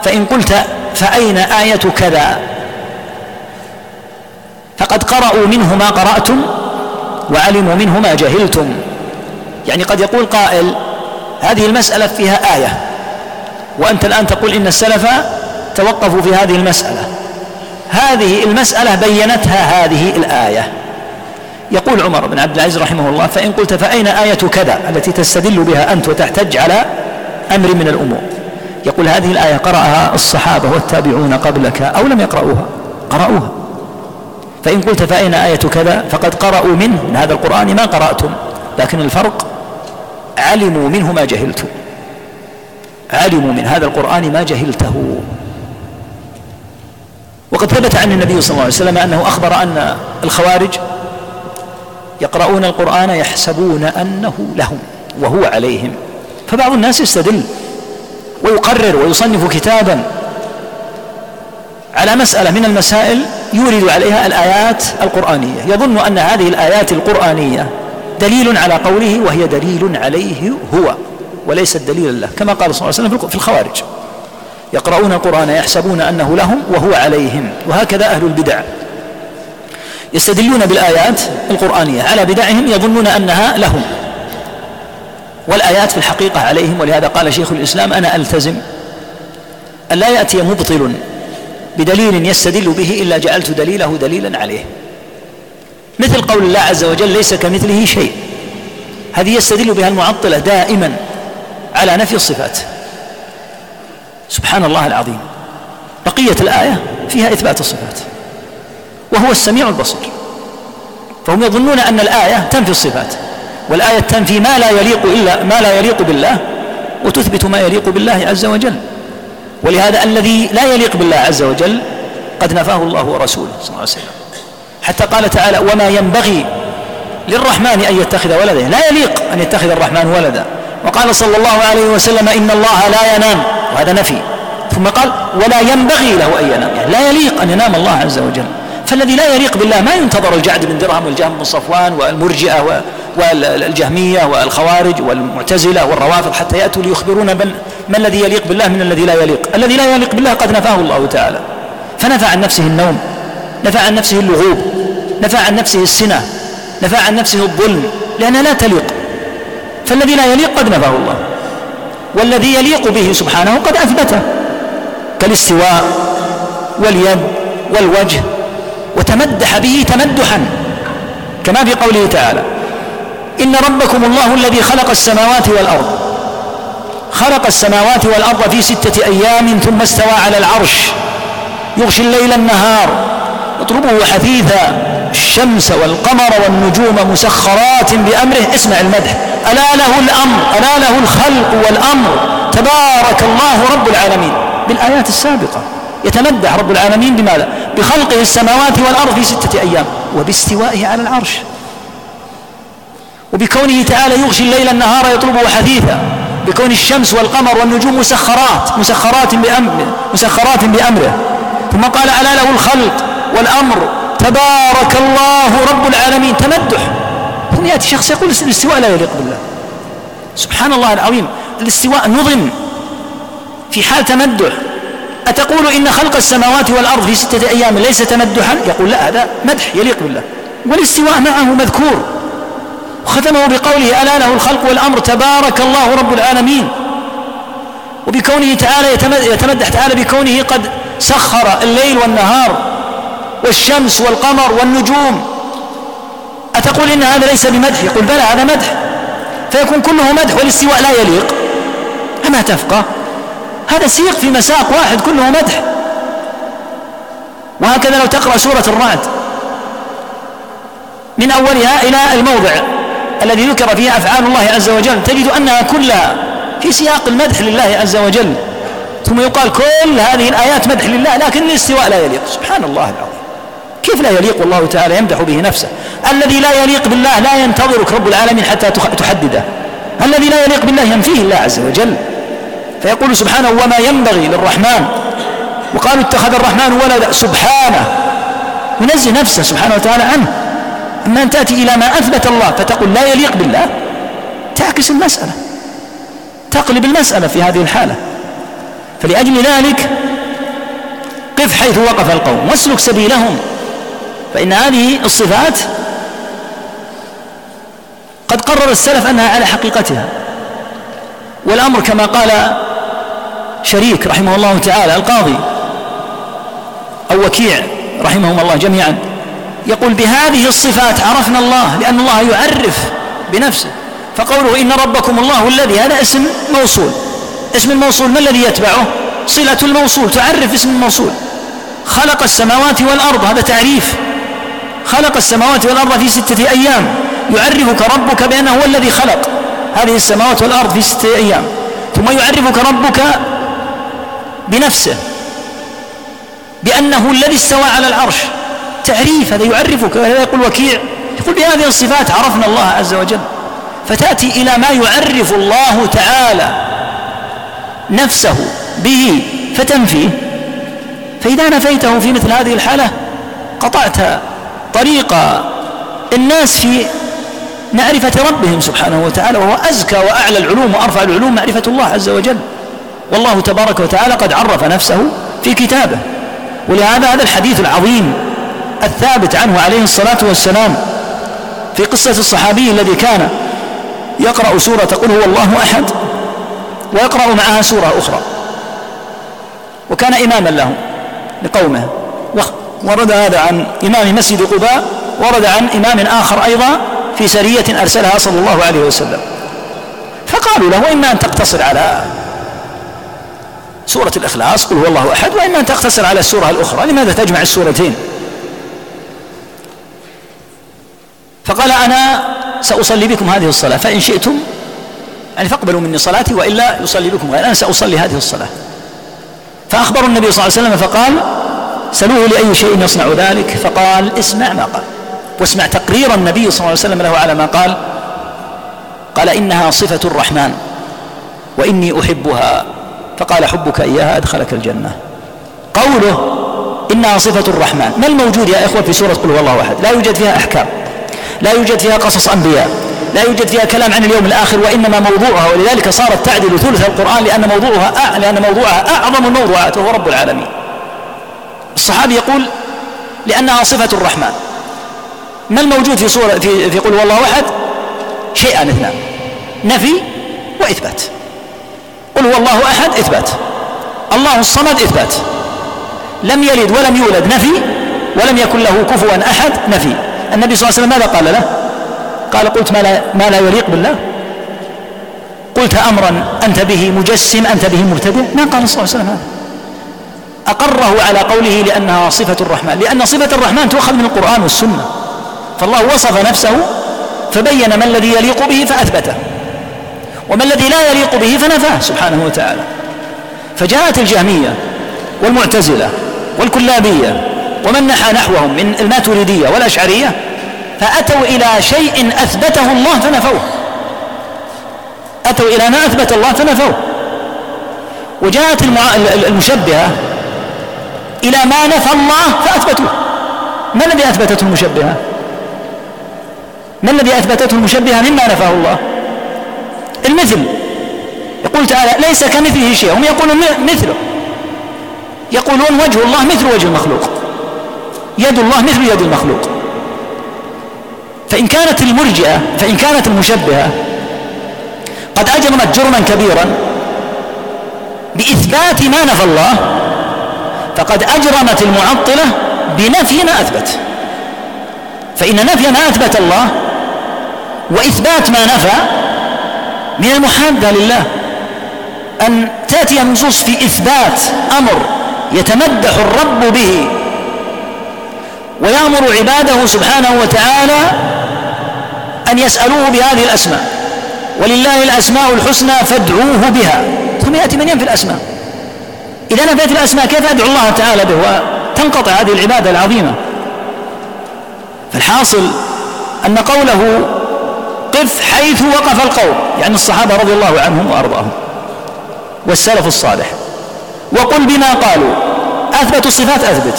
فإن قلت فأين آية كذا؟ فقد قرأوا منه ما قرأتم وعلموا منه ما جهلتم. يعني قد يقول قائل هذه المسألة فيها آية. وأنت الآن تقول إن السلف توقفوا في هذه المسألة. هذه المسألة بينتها هذه الآية. يقول عمر بن عبد العزيز رحمه الله فإن قلت فأين آية كذا التي تستدل بها أنت وتحتج على أمر من الأمور؟ يقول هذه الآية قرأها الصحابة والتابعون قبلك أو لم يقرأوها قرأوها. فإن قلت فأين آية كذا فقد قرأوا منه. من هذا القرآن ما قرأتم لكن الفرق علموا منه ما جهلتم علموا من هذا القرآن ما جهلته. وقد ثبت عن النبي صلى الله عليه وسلم أنه أخبر أن الخوارج يقرؤون القرآن يحسبون أنه لهم وهو عليهم. فبعض الناس يستدل ويقرر ويصنف كتابا على مسألة من المسائل يورد عليها الآيات القرآنية. يظن أن هذه الآيات القرآنية دليل على قوله وهي دليل عليه هو وليست دليلا له كما قال صلى الله عليه وسلم في الخوارج. يقرؤون القرآن يحسبون أنه لهم وهو عليهم وهكذا أهل البدع. يستدلون بالآيات القرآنية على بدعهم يظنون أنها لهم. والآيات في الحقيقة عليهم ولهذا قال شيخ الإسلام أنا ألتزم. أن لا يأتي مبطل بدليل يستدل به إلا جعلت دليله دليلا عليه. مثل قول الله عز وجل ليس كمثله شيء. هذه يستدل بها المعطلة دائما على نفي الصفات. سبحان الله العظيم. بقية الآية فيها إثبات الصفات. وهو السميع البصير. فهم يظنون أن الآية تنفي الصفات. والآية تنفي ما لا يليق إلا ما لا يليق بالله وتثبت ما يليق بالله عز وجل. ولهذا الذي لا يليق بالله عز وجل قد نفاه الله ورسوله صلى الله عليه وسلم. حتى قال تعالى وما ينبغي للرحمن أن يتخذ ولدا. لا يليق أن يتخذ الرحمن ولدا. وقال صلى الله عليه وسلم إن الله لا ينام. وهذا نفي. ثم قال ولا ينبغي له أن ينام. يعني لا يليق أن ينام الله عز وجل. فالذي لا يليق بالله ما ينتظر الجعد بن درهم والجهم بن صفوان والمرجئة والجهمية والخوارج والمعتزلة والروافض حتى يأتوا ليخبرون من, ما الذي يليق بالله من الذي لا يليق. الذي لا يليق بالله قد نفاه الله تعالى. فنفى عن نفسه النوم. نفى عن نفسه اللغوب. نفى عن نفسه السنة نفى عن نفسه الظلم لأنها لا تليق. فالذي لا يليق قد نفاه الله. والذي يليق به سبحانه قد أثبته. كالاستواء واليد والوجه وتمدح به تمدحا. كما في قوله تعالى إن ربكم الله الذي خلق السماوات والأرض. خلق السماوات والأرض في ستة أيام ثم استوى على العرش. يغشي الليل النهار اطلبه حثيثا. الشمس والقمر والنجوم مسخرات بأمره. اسمع المدح. ألا له الأمر ألا له الخلق والأمر. تبارك الله رب العالمين. بالآيات السابقة. يتمدح رب العالمين بماذا؟ بخلقه السماوات والأرض في ستة أيام. وباستوائه على العرش. وبكونه تعالى يغشي الليل النهار يطلبه حثيثا. بكون الشمس والقمر والنجوم مسخرات مسخرات بأمره مسخرات بأمره. ثم قال ألا له الخلق والأمر. تبارك الله رب العالمين. تمدح. ثم يأتي شخص يقول الاستواء لا يليق بالله. سبحان الله العظيم الاستواء نظم. في حال تمدح. أتقول إن خلق السماوات والأرض في ستة أيام ليس تمدحا؟ يقول لا هذا مدح يليق بالله. والاستواء معه مذكور. وختمه بقوله ألا له الخلق والأمر تبارك الله رب العالمين. وبكونه تعالى يتمدح تعالى بكونه قد سخر الليل والنهار. والشمس والقمر والنجوم. أتقول إن هذا ليس بمدح؟ يقول بلى هذا مدح. فيكون كله مدح والاستواء لا يليق. أما تفقه؟ هذا سيق في مساق واحد كله مدح. وهكذا لو تقرأ سورة الرعد. من أولها إلى الموضع الذي ذكر فيها أفعال الله عز وجل. تجد أنها كلها في سياق المدح لله عز وجل. ثم يقال كل هذه الآيات مدح لله لكن الاستواء لا يليق. سبحان الله العظيم. كيف لا يليق والله تعالى يمدح به نفسه؟ الذي لا يليق بالله لا ينتظرك رب العالمين حتى تحدده. الذي لا يليق بالله ينفيه الله عز وجل. فيقول سبحانه وما ينبغي للرحمن وقالوا اتخذ الرحمن ولدا. سبحانه. ينزه نفسه سبحانه وتعالى عنه. أما أن تأتي إلى ما أثبت الله فتقول لا يليق بالله تعكس المسألة. تقلب المسألة في هذه الحالة. فلأجل ذلك قف حيث وقف القوم. واسلك سبيلهم. فإن هذه الصفات قد قرر السلف أنها على حقيقتها. والأمر كما قال شريك رحمه الله تعالى القاضي أو وكيع رحمهم الله جميعا يقول بهذه الصفات عرفنا الله لأن الله يعرف بنفسه. فقوله إن ربكم الله الذي هذا اسم موصول. اسم الموصول ما الذي يتبعه؟ صلة الموصول تعرف اسم الموصول. خلق السماوات والأرض هذا تعريف. خلق السماوات والأرض في ستة أيام. يعرفك ربك بأنه هو الذي خلق هذه السماوات والأرض في ستة أيام. ثم يعرفك ربك بنفسه بأنه الذي استوى على العرش. تعريف هذا يعرفك هذا يقول وكيع. يقول بهذه الصفات عرفنا الله عز وجل. فتأتي إلى ما يعرف الله تعالى نفسه به فتنفيه. فإذا نفيته في مثل هذه الحالة قطعت طريق الناس في معرفة ربهم سبحانه وتعالى وهو أزكى وأعلى العلوم وأرفع العلوم معرفة الله عز وجل. والله تبارك وتعالى قد عرف نفسه في كتابه. ولهذا هذا الحديث العظيم الثابت عنه عليه الصلاة والسلام في قصة الصحابي الذي كان يقرأ سورة قل هو الله أحد ويقرأ معها سورة أخرى. وكان إماما لهم لقومه. ورد هذا عن إمام مسجد قباء ورد عن إمام آخر أيضا في سرية أرسلها صلى الله عليه وسلم. فقالوا له إما أن تقتصر على سورة الإخلاص قل هو الله أحد وإما أن تقتصر على السورة الأخرى لماذا تجمع السورتين؟ فقال أنا سأصلي بكم هذه الصلاة فإن شئتم يعني فاقبلوا مني صلاتي وإلا يصلي بكم غير أنا سأصلي هذه الصلاة. فأخبروا النبي صلى الله عليه وسلم فقال سلوه لأي شيء يصنع ذلك؟ فقال اسمع ما قال. واسمع تقرير النبي صلى الله عليه وسلم له على ما قال. قال إنها صفة الرحمن وإني أحبها. فقال حبك إياها أدخلك الجنة. قوله إنها صفة الرحمن. ما الموجود يا إخوة في سورة قل هو الله أحد؟ لا يوجد فيها أحكام لا يوجد فيها قصص أنبياء لا يوجد فيها كلام عن اليوم الآخر وإنما موضوعها ولذلك صارت تعدل ثلث القرآن لأن موضوعها لأن موضوعها أعظم الموضوعات وهو رب العالمين. الصحابي يقول لأنها صفة الرحمن. ما الموجود في سورة في في قل والله أحد؟ شيئان إثنان. نفي وإثبات. قل هو الله أحد إثبات. الله الصمد إثبات. لم يلد ولم يولد نفي. ولم يكن له كفوا أحد نفي. النبي صلى الله عليه وسلم ماذا قال له؟ قال قلت ما لا, ما لا يليق بالله. قلت أمرا أنت به مجسم أنت به مبتدع. ما قال صلى الله عليه وسلم هذا؟ أقره على قوله لأنها صفة الرحمن لأن صفة الرحمن تؤخذ من القرآن والسنة. فالله وصف نفسه فبين ما الذي يليق به فأثبته. وما الذي لا يليق به فنفاه سبحانه وتعالى. فجاءت الجهمية والمعتزلة والكلابية ومن نحى نحوهم من الماتريدية والأشعرية فأتوا إلى شيء أثبته الله فنفوه. أتوا إلى ما أثبت الله فنفوه. وجاءت المشبهة إلى ما نفى الله فأثبتوه. ما الذي أثبتته المشبهة؟ ما الذي أثبتته المشبهة مما نفاه الله؟ المثل. يقول تعالى ليس كمثله شيء. هم يقولون مثله. يقولون وجه الله مثل وجه المخلوق. يد الله مثل يد المخلوق. فإن كانت المرجئة فإن كانت المشبهة قد أجرمت جرما كبيرا بإثبات ما نفى الله فقد أجرمت المعطلة بنفي ما أثبت. فإن نفي ما أثبت الله وإثبات ما نفى من المحادة لله أن تأتي النصوص في إثبات أمر يتمدح الرب به ويأمر عباده سبحانه وتعالى أن يسألوه بهذه الأسماء. ولله الأسماء الحسنى فادعوه بها. ثم يأتي من ينفي الأسماء؟ إذا نفيت الأسماء كيف أدعو الله تعالى به وتنقطع هذه العبادة العظيمة؟ فالحاصل أن قوله قف حيث وقف القوم يعني الصحابة رضي الله عنهم وأرضاهم والسلف الصالح. وقل بما قالوا. أثبتوا الصفات أثبت.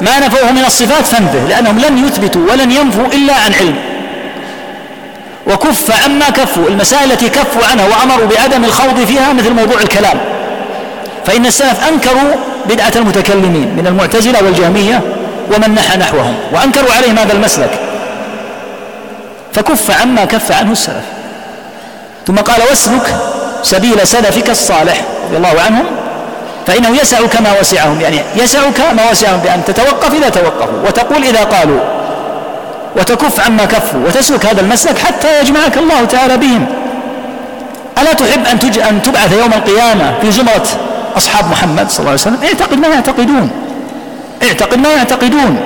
ما نفوه من الصفات فانفه لأنهم لم يثبتوا ولن ينفوا إلا عن علم. وكف عما كفوا المسائل التي كفوا عنها وأمروا بعدم الخوض فيها مثل موضوع الكلام. فإن السلف أنكروا بدعة المتكلمين من المعتزلة والجهمية ومن نحى نحوهم وأنكروا عليهم هذا المسلك فكف عما كف عنه السلف ثم قال واسلك سبيل سلفك الصالح رضي الله عنهم فإنه يسعك ما وسعهم يعني يسعك ما وسعهم بأن تتوقف إذا توقفوا وتقول إذا قالوا وتكف عما كفوا وتسلك هذا المسلك حتى يجمعك الله تعالى بهم ألا تحب أن. أن تبعث يوم القيامة في زمرة أصحاب محمد صلى الله عليه وسلم اعتقد ما يعتقدون اعتقد ما يعتقدون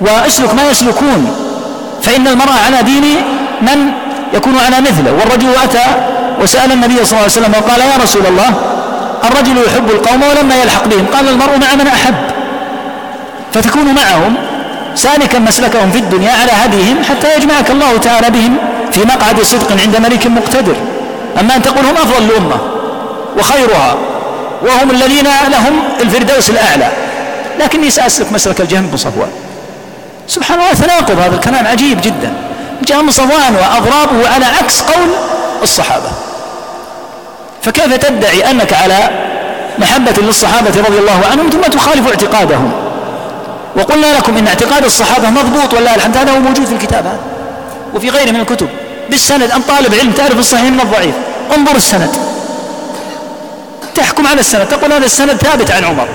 واسلك ما يسلكون فإن المرء على دين من يكون على مثله والرجل أتى وسأل النبي صلى الله عليه وسلم وقال يا رسول الله الرجل يحب القوم ولما يلحق بهم قال المرء مع من أحب فتكون معهم سالكا مسلكهم في الدنيا على هديهم حتى يجمعك الله تعالى بهم في مقعد صدق عند ملك مقتدر. أما أن تقول هم أفضل الأمة وخيرها. وهم الذين لهم الفردوس الأعلى. لكني سأسلك مسلك الجهم بن صفوان. سبحان الله تناقض هذا الكلام عجيب جدا. جهم صفوان وأضرابه على عكس قول الصحابة. فكيف تدعي أنك على محبة للصحابة رضي الله عنهم ثم تخالف اعتقادهم؟ وقلنا لكم إن اعتقاد الصحابة مضبوط والله الحمد هذا هو موجود في الكتاب هذا. وفي غيره من الكتب. بالسند أن طالب علم تعرف الصحيح من الضعيف. انظر السند. تحكم على السند تقول هذا السند ثابت عن عمر.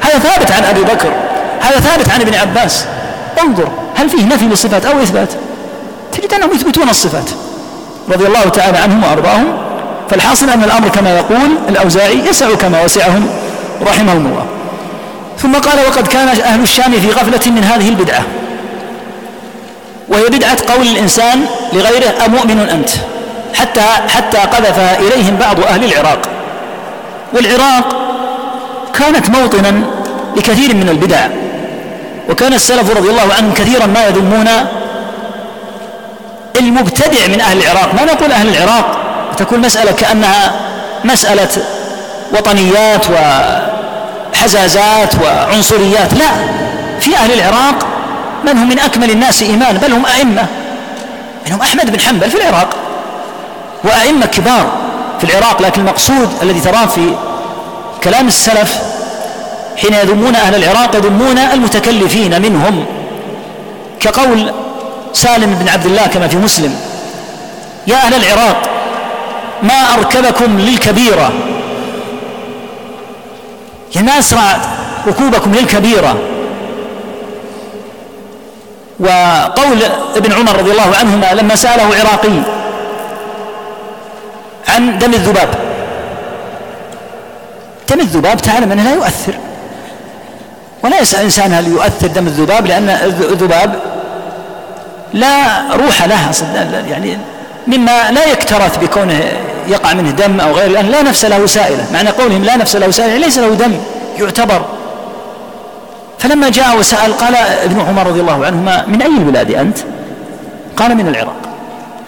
هذا ثابت عن أبي بكر. هذا ثابت عن ابن عباس. انظر هل فيه نفي للصفات أو إثبات؟ تجد أنهم يثبتون الصفات. رضي الله تعالى عنهم وأرضاهم. فالحاصل أن الأمر كما يقول الأوزاعي يسع كما وسعهم رحمهم الله. ثم قال وقد كان أهل الشام في غفلة من هذه البدعة. وهي بدعة قول الإنسان لغيره أمؤمن أنت؟ حتى حتى قذف إليهم بعض أهل العراق. والعراق كانت موطنا لكثير من البدع وكان السلف رضي الله عنهم كثيرا ما يذمون المبتدع من أهل العراق. ما نقول أهل العراق؟ تكون مسألة كأنها مسألة وطنيات وحزازات وعنصريات. لا في أهل العراق من هم من أكمل الناس إيمانا بل هم أئمة. منهم أحمد بن حنبل في العراق وأئمة كبار. في العراق لكن المقصود الذي تراه في كلام السلف حين يذمون أهل العراق يذمون المتكلفين منهم. كقول سالم بن عبد الله كما في مسلم يا أهل العراق ما أركبكم للكبيرة؟ يا ما أسرع ركوبكم للكبيرة؟ وقول ابن عمر رضي الله عنهما لما سأله عراقي عن دم الذباب. دم الذباب تعلم أنه لا يؤثر. ولا يسأل إنسان هل يؤثر دم الذباب لأن الذباب لا روح لها يعني مما لا يكترث بكونه يقع منه دم أو غيره لأن لا نفس له سائلة. معنى قولهم لا نفس له سائلة ليس له دم يعتبر. فلما جاء وسأل قال ابن عمر رضي الله عنهما من أي البلاد أنت؟ قال من العراق.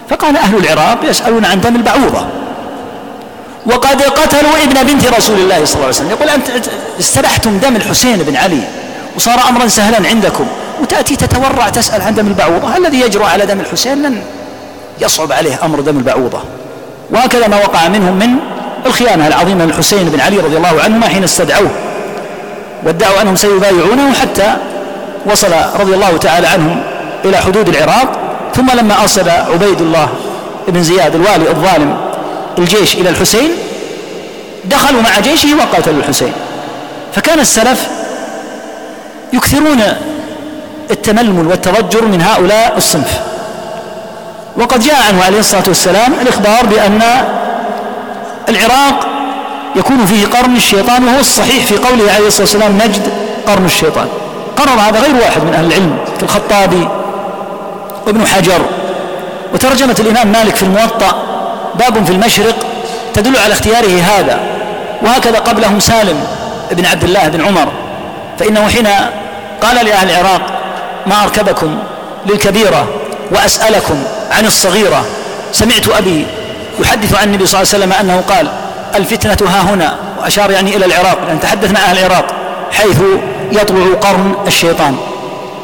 فقال أهل العراق يسألون عن دم البعوضة. وقد قتلوا ابن بنت رسول الله صلى الله عليه وسلم. يقول أنت استبحتم دم الحسين بن علي وصار أمرا سهلا عندكم وتأتي تتورع تسأل عن دم البعوضة. الذي يجرؤ على دم الحسين؟ لن يصعب عليه أمر دم البعوضة. وهكذا ما وقع منهم من الخيانة العظيمة للحسين بن علي رضي الله عنهما حين استدعوه وادعوا أنهم سيبايعونه حتى وصل رضي الله تعالى عنهم إلى حدود العراق. ثم لما أرسل عبيد الله بن زياد الوالي الظالم الجيش إلى الحسين دخلوا مع جيشه وقاتلوا الحسين. فكان السلف يكثرون التململ والتضجر من هؤلاء الصنف. وقد جاء عنه عليه الصلاة والسلام الإخبار بأن العراق يكون فيه قرن الشيطان وهو الصحيح في قوله عليه الصلاة والسلام نجد قرن الشيطان. قرر هذا غير واحد من أهل العلم كالخطابي وابن حجر. وترجمة الإمام مالك في الموطأ باب في المشرق تدل على اختياره هذا وهكذا قبلهم سالم بن عبد الله بن عمر فإنه حين قال لأهل العراق ما أركبكم للكبيرة وأسألكم عن الصغيرة؟ سمعت أبي يحدث عن النبي صلى الله عليه وسلم أنه قال الفتنة ها هنا وأشار يعني إلى العراق لأن تحدث مع أهل العراق حيث يطلع قرن الشيطان.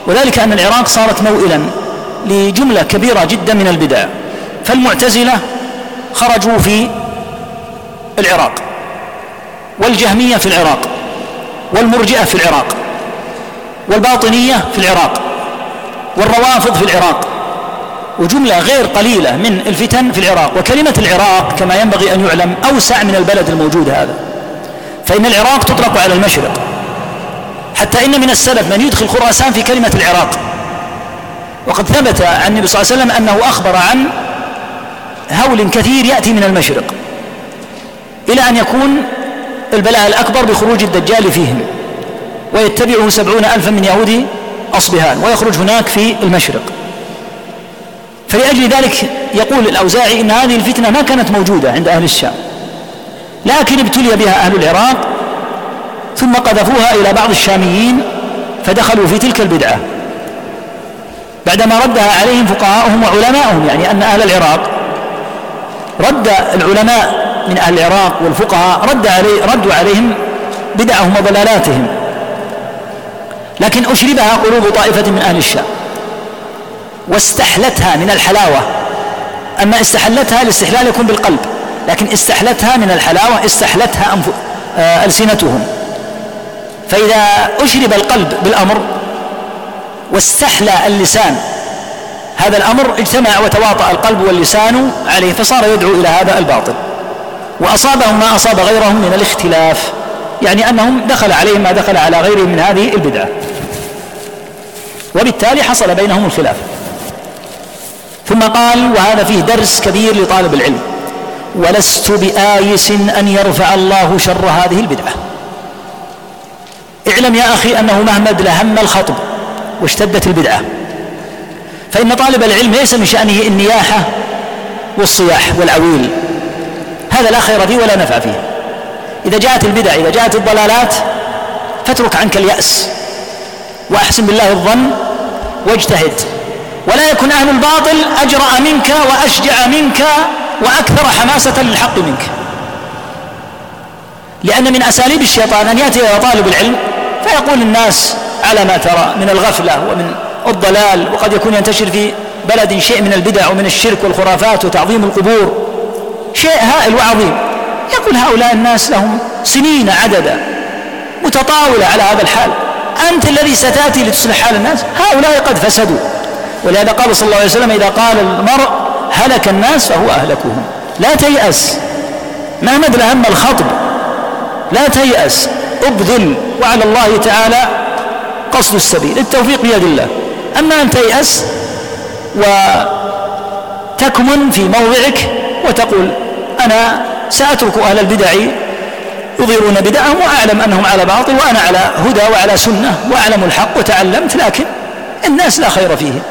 وذلك أن العراق صارت موئلا لجملة كبيرة جدا من البدع فالمعتزلة خرجوا في العراق والجهمية في العراق والمرجئة في العراق والباطنية في العراق والروافض في العراق وجملة غير قليلة من الفتن في العراق. وكلمة العراق كما ينبغي أن يعلم أوسع من البلد الموجود هذا. فإن العراق تطلق على المشرق. حتى إن من السلف من يدخل خراسان في كلمة العراق. وقد ثبت عن النبي صلى الله عليه وسلم أنه أخبر عن هول كثير يأتي من المشرق إلى أن يكون البلاء الأكبر بخروج الدجال فيهم ويتبعه سبعون ألفا من يهود أصبهان ويخرج هناك في المشرق. فلأجل ذلك يقول الأوزاعي إن هذه الفتنة ما كانت موجودة عند أهل الشام لكن ابتلي بها أهل العراق ثم قذفوها إلى بعض الشاميين فدخلوا في تلك البدعة. بعدما ردها عليهم فقهاؤهم وعلماؤهم يعني أن أهل العراق رد العلماء من أهل العراق والفقهاء رد علي ردوا عليهم بدعهم وضلالاتهم. لكن أشربها قلوب طائفة من أهل الشام واستحلتها من الحلاوة. أما استحلتها الاستحلال يكون بالقلب لكن استحلتها من الحلاوة استحلتها أنف... آه، ألسنتهم. فإذا أشرب القلب بالأمر واستحلى اللسان هذا الأمر اجتمع وتواطأ القلب واللسان عليه فصار يدعو إلى هذا الباطل. وأصابهم ما أصاب غيرهم من الاختلاف يعني أنهم دخل عليهم ما دخل على غيرهم من هذه البدعة. وبالتالي حصل بينهم الخلاف. ثم قال وهذا فيه درس كبير لطالب العلم. ولست بآيس أن يرفع الله شر هذه البدعة. اعلم يا أخي أنه مهما لهم الخطب واشتدت البدعة. فإن طالب العلم ليس من شأنه النياحة والصياح والعويل. هذا لا خير فيه ولا نفع فيه. إذا جاءت البدع إذا جاءت الضلالات فاترك عنك اليأس وأحسن بالله الظن واجتهد. ولا يكن أهل الباطل أجرأ منك وأشجع منك وأكثر حماسة للحق منك. لأن من أساليب الشيطان أن يأتي إلى طالب العلم فيقول الناس على ما ترى من الغفلة ومن الضلال وقد يكون ينتشر في بلد شيء من البدع ومن الشرك والخرافات وتعظيم القبور. شيء هائل وعظيم. يقول هؤلاء الناس لهم سنين عددا متطاولة على هذا الحال. أنت الذي ستأتي لتصلح حال الناس؟ هؤلاء قد فسدوا. ولهذا قال صلى الله عليه وسلم إذا قال المرء هلك الناس فهو أهلكهم. لا تيأس. ما مدل هم الخطب. لا تيأس. أبذل. وعلى الله تعالى قصد السبيل. التوفيق بيد الله. أما أن تيأس وتكمن في موضعك وتقول أنا سأترك أهل البدع يظهرون بدعهم وأعلم أنهم على باطل وأنا على هدى وعلى سنة وأعلم الحق وتعلمت لكن الناس لا خير فيهم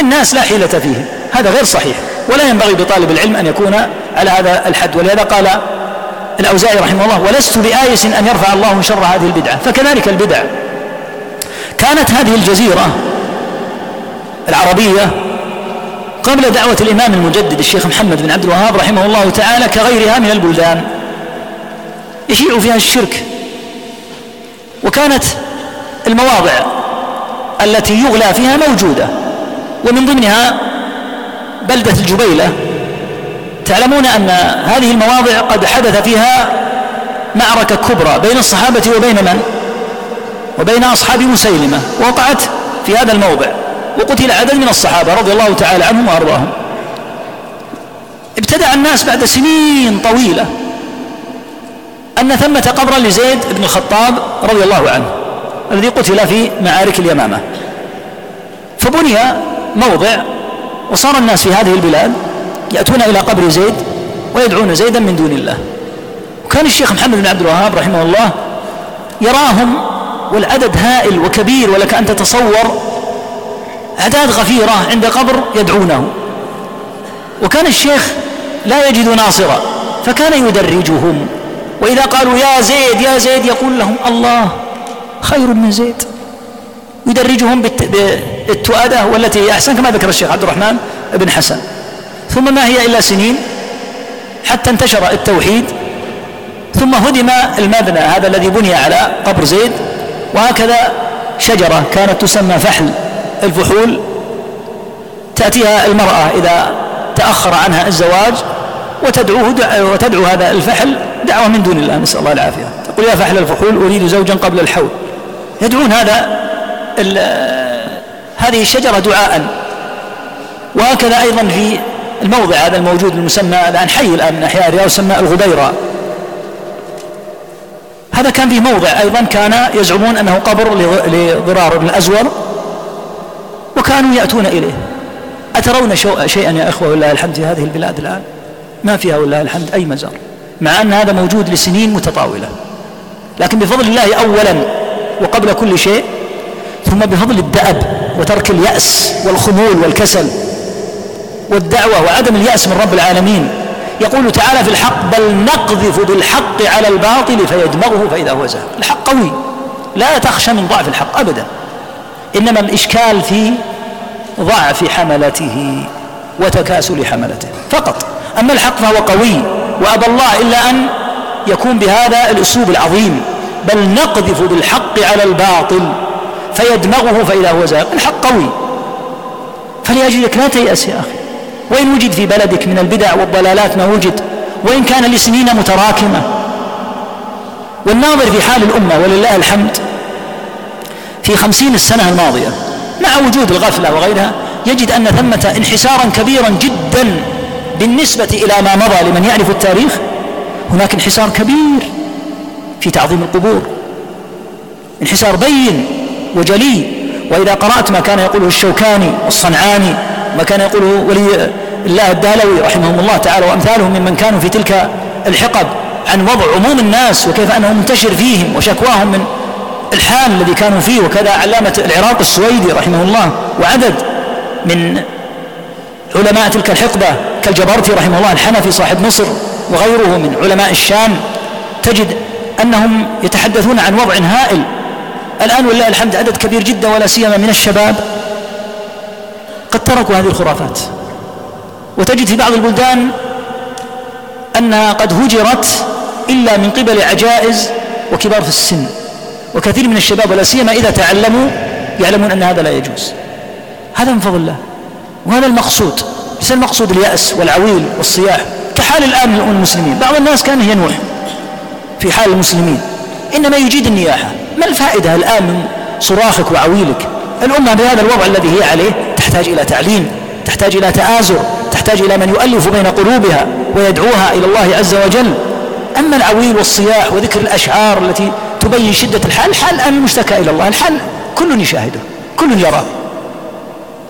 الناس لا حيلة فيهم. هذا غير صحيح. ولا ينبغي بطالب العلم أن يكون على هذا الحد. ولهذا قال الأوزاعي رحمه الله ولست بآيس أن يرفع الله شر هذه البدعة. فكذلك البدع. كانت هذه الجزيرة العربية قبل دعوة الإمام المجدد الشيخ محمد بن عبد الوهاب رحمه الله تعالى كغيرها من البلدان. يشيع فيها الشرك. وكانت المواضع التي يغلى فيها موجودة. ومن ضمنها بلدة الجبيلة. تعلمون أن هذه المواضع قد حدث فيها معركة كبرى بين الصحابة وبين من؟ وبين أصحاب مسيلمة. وقعت في هذا الموضع. وقتل عدد من الصحابة رضي الله تعالى عنهم وأرضاهم. ابتدع الناس بعد سنين طويلة أن ثمة قبرا لزيد بن الخطاب رضي الله عنه الذي قتل في معارك اليمامة. فبني موضع وصار الناس في هذه البلاد يأتون إلى قبر زيد ويدعون زيدا من دون الله. وكان الشيخ محمد بن عبد الوهاب رحمه الله يراهم والعدد هائل وكبير ولك أن تتصور أعداد غفيرة عند قبر يدعونه. وكان الشيخ لا يجد ناصرا فكان يدرجهم. وإذا قالوا يا زيد يا زيد يقول لهم الله خير من زيد. يدرجهم بالتؤادة والتي هي أحسن كما ذكر الشيخ عبد الرحمن بن حسن. ثم ما هي إلا سنين حتى انتشر التوحيد. ثم هدم المبنى هذا الذي بني على قبر زيد. وهكذا شجرة كانت تسمى فحل. الفحول تأتيها المرأة إذا تأخر عنها الزواج وتدعوه وتدعو هذا الفحل دعوة من دون الله نسأل الله العافية. تقول يا فحل الفحول أريد زوجا قبل الحول. يدعون هذا هذه الشجرة دعاء. وهكذا أيضا في الموضع هذا الموجود المسمى الآن حي الآن من أحياء الرياض يسمى الغبيرة. هذا كان فيه موضع أيضا كان يزعمون أنه قبر لضرار بن الأزور. وكانوا يأتون إليه. أترون شيئا يا إخوة والله الحمد في هذه البلاد الآن؟ ما فيها والله الحمد أي مزار. مع أن هذا موجود لسنين متطاولة. لكن بفضل الله أولا وقبل كل شيء ثم بفضل الدأب وترك اليأس والخمول والكسل والدعوة وعدم اليأس من رب العالمين. يقول تعالى في الحق بل نقذف بالحق على الباطل فيدمغه فإذا هو زاهق الحق قوي. لا تخشى من ضعف الحق أبدا. إنما الإشكال في ضعف حملته وتكاسل حملته فقط. أما الحق فهو قوي وأبى الله إلا أن يكون بهذا الأسلوب العظيم. بل نقذف بالحق على الباطل فيدمغه فإذا هو زاهق. الحق قوي. فلأجلك لا تيأس يا أخي. وإن وجد في بلدك من البدع والضلالات ما وجد وإن كان لسنين متراكمة. والناظر في حال الأمة ولله الحمد في خمسين السنة الماضية مع وجود الغفلة وغيرها يجد أن ثمة انحسارا كبيرا جدا بالنسبة إلى ما مضى لمن يعرف التاريخ. هناك انحسار كبير في تعظيم القبور. انحسار بين وجلي. وإذا قرأت ما كان يقوله الشوكاني والصنعاني ما كان يقوله ولي الله الدالوي رحمهم الله تعالى وأمثالهم ممن كانوا في تلك الحقب عن وضع عموم الناس وكيف أنه منتشر فيهم وشكواهم من الحال الذي كانوا فيه وكذا علامة العراق السويدي رحمه الله وعدد من علماء تلك الحقبة كالجبرتي رحمه الله الحنفي صاحب مصر وغيره من علماء الشام تجد أنهم يتحدثون عن وضع هائل. الآن ولله الحمد عدد كبير جدا ولا سيما من الشباب قد تركوا هذه الخرافات. وتجد في بعض البلدان أنها قد هجرت إلا من قبل عجائز وكبار في السن. وكثير من الشباب ولا سيما إذا تعلموا يعلمون أن هذا لا يجوز. هذا من فضل الله. وهذا المقصود. ليس المقصود اليأس والعويل والصياح. كحال الآن المسلمين. بعض الناس كان ينوح في حال المسلمين. إنما يجيد النياحة. ما الفائدة الآن من صراخك وعويلك؟ الأمة بهذا الوضع الذي هي عليه تحتاج إلى تعليم تحتاج إلى تآزر تحتاج إلى من يؤلف بين قلوبها ويدعوها إلى الله عز وجل. أما العويل والصياح وذكر الأشعار التي تبين شدة الحال الحال الآن المشتكى إلى الله الحال كل يشاهده كل يراه.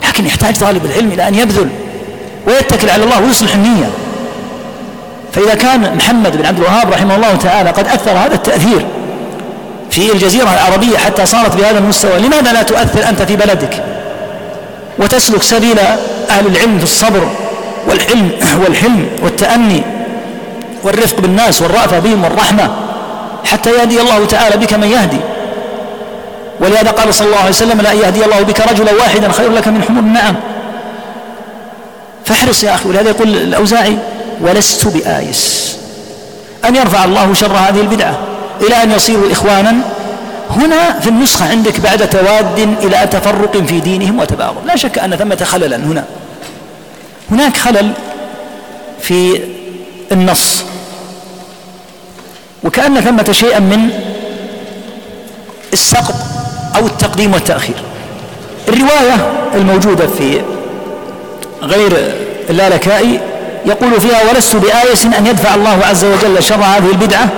لكن يحتاج طالب العلم إلى أن يبذل ويتكل على الله ويصلح النية. فإذا كان محمد بن عبد الوهاب رحمه الله تعالى قد أثر هذا التأثير في الجزيرة العربية حتى صارت بهذا المستوى لماذا لا تؤثر أنت في بلدك؟ وتسلك سبيل أهل العلم في الصبر والحلم والحلم والتأني والرفق بالناس والرأفة بهم والرحمة. حتى يهدي الله تعالى بك من يهدي. ولهذا قال صلى الله عليه وسلم لا يهدي الله بك رجلا واحدا خير لك من حمر النعم. فاحرص يا أخي ولهذا يقول الأوزاعي ولست بآيس. أن يرفع الله شر هذه البدعة إلى أن يصيروا إخوانا. هنا في النسخة عندك بعد تواد إلى تفرق في دينهم وتباغض. لا شك أن ثمة خللا هنا. هناك خلل في النص. وكأن ثمة شيئا من السقط أو التقديم والتأخير. الرواية الموجودة في غير اللالكائي يقول فيها ولست بآيس أن يدفع الله عز وجل شر هذه البدعة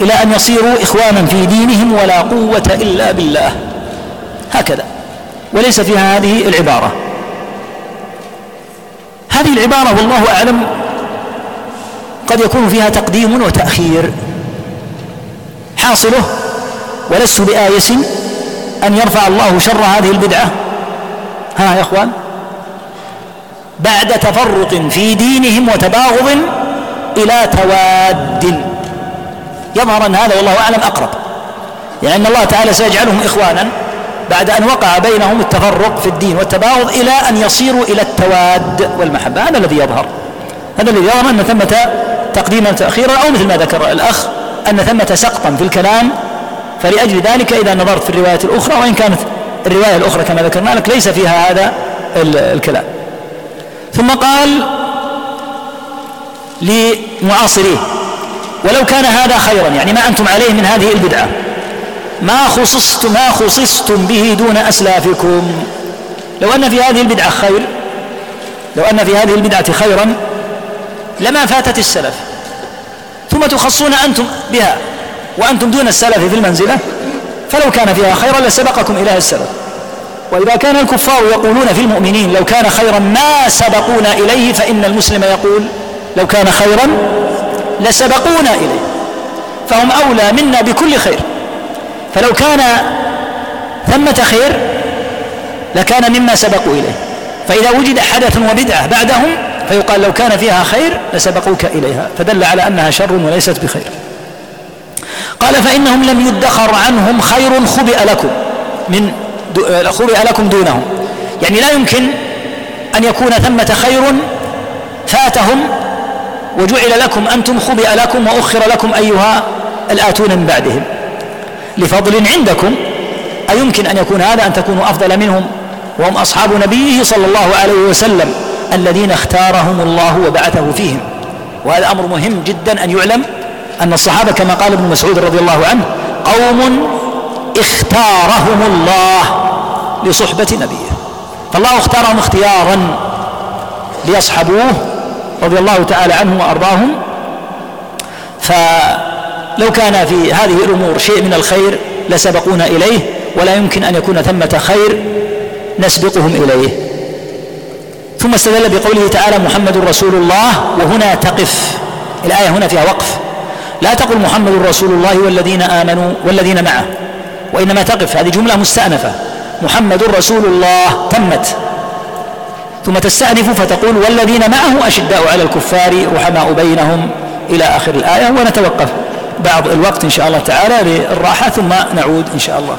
إلى أن يصيروا إخوانا في دينهم ولا قوة إلا بالله. هكذا. وليس فيها هذه العبارة. هذه العبارة والله أعلم قد يكون فيها تقديم وتأخير. حاصله ولست بآيس أن يرفع الله شر هذه البدعة. ها يا أخوان بعد تفرق في دينهم وتباغض إلى تواد. يظهر أن هذا والله أعلم أقرب يعني أن الله تعالى سيجعلهم إخوانا بعد أن وقع بينهم التفرق في الدين والتباغض إلى أن يصيروا إلى التواد والمحبة. هذا الذي يظهر هذا الذي يظهر أن ثمة تقديما تأخيرا أو مثل ما ذكر الأخ أن ثمة سقطا في الكلام فلأجل ذلك إذا نظرت في الرواية الأخرى وإن كانت الرواية الأخرى كما ذكرنا لك ليس فيها هذا الكلام. ثم قال لمعاصريه ولو كان هذا خيرا يعني ما أنتم عليه من هذه البدعة. ما خصصتم ما خصصتم به دون أسلافكم. لو أن في هذه البدعة خير لو أن في هذه البدعة خيرا لما فاتت السلف. ثم تخصون أنتم بها وأنتم دون السلف في المنزلة فلو كان فيها خيرا لسبقكم إلى السلف وإذا كان الكفار يقولون في المؤمنين لو كان خيرا ما سبقونا إليه فإن المسلم يقول لو كان خيرا لسبقونا إليه. فهم أولى منا بكل خير. فلو كان ثمة خير لكان مما سبقوا إليه. فإذا وجد حدث وبدعة بعدهم فيقال لو كان فيها خير لسبقوك إليها فدل على أنها شر وليست بخير. قال فإنهم لم يدخر عنهم خير خبئ لكم من خبئ لكم دونهم. يعني لا يمكن أن يكون ثمة خير فاتهم وجعل لكم أنتم خبئ لكم وأخر لكم أيها الآتون من بعدهم. لفضل عندكم أيمكن أن يكون هذا أن تكونوا أفضل منهم وهم أصحاب نبيه صلى الله عليه وسلم. الذين اختارهم الله وبعثه فيهم. وهذا أمر مهم جدا أن يعلم أن الصحابة كما قال ابن مسعود رضي الله عنه قوم اختارهم الله لصحبة نبيه. فالله اختارهم اختيارا ليصحبوه رضي الله تعالى عنهم وأرضاهم. فلو كان في هذه الأمور شيء من الخير لسبقونا إليه ولا يمكن أن يكون ثمة خير نسبقهم إليه. ثم استدل بقوله تعالى محمد رسول الله وهنا تقف. الآية هنا فيها وقف. لا تقل محمد رسول الله والذين آمنوا والذين معه وإنما تقف. هذه جملة مستأنفة. محمد رسول الله تمت. ثم تستأنف فتقول والذين معه أشداء على الكفار رحماء بينهم. إلى آخر الآية ونتوقف بعض الوقت إن شاء الله تعالى للراحة ثم نعود إن شاء الله.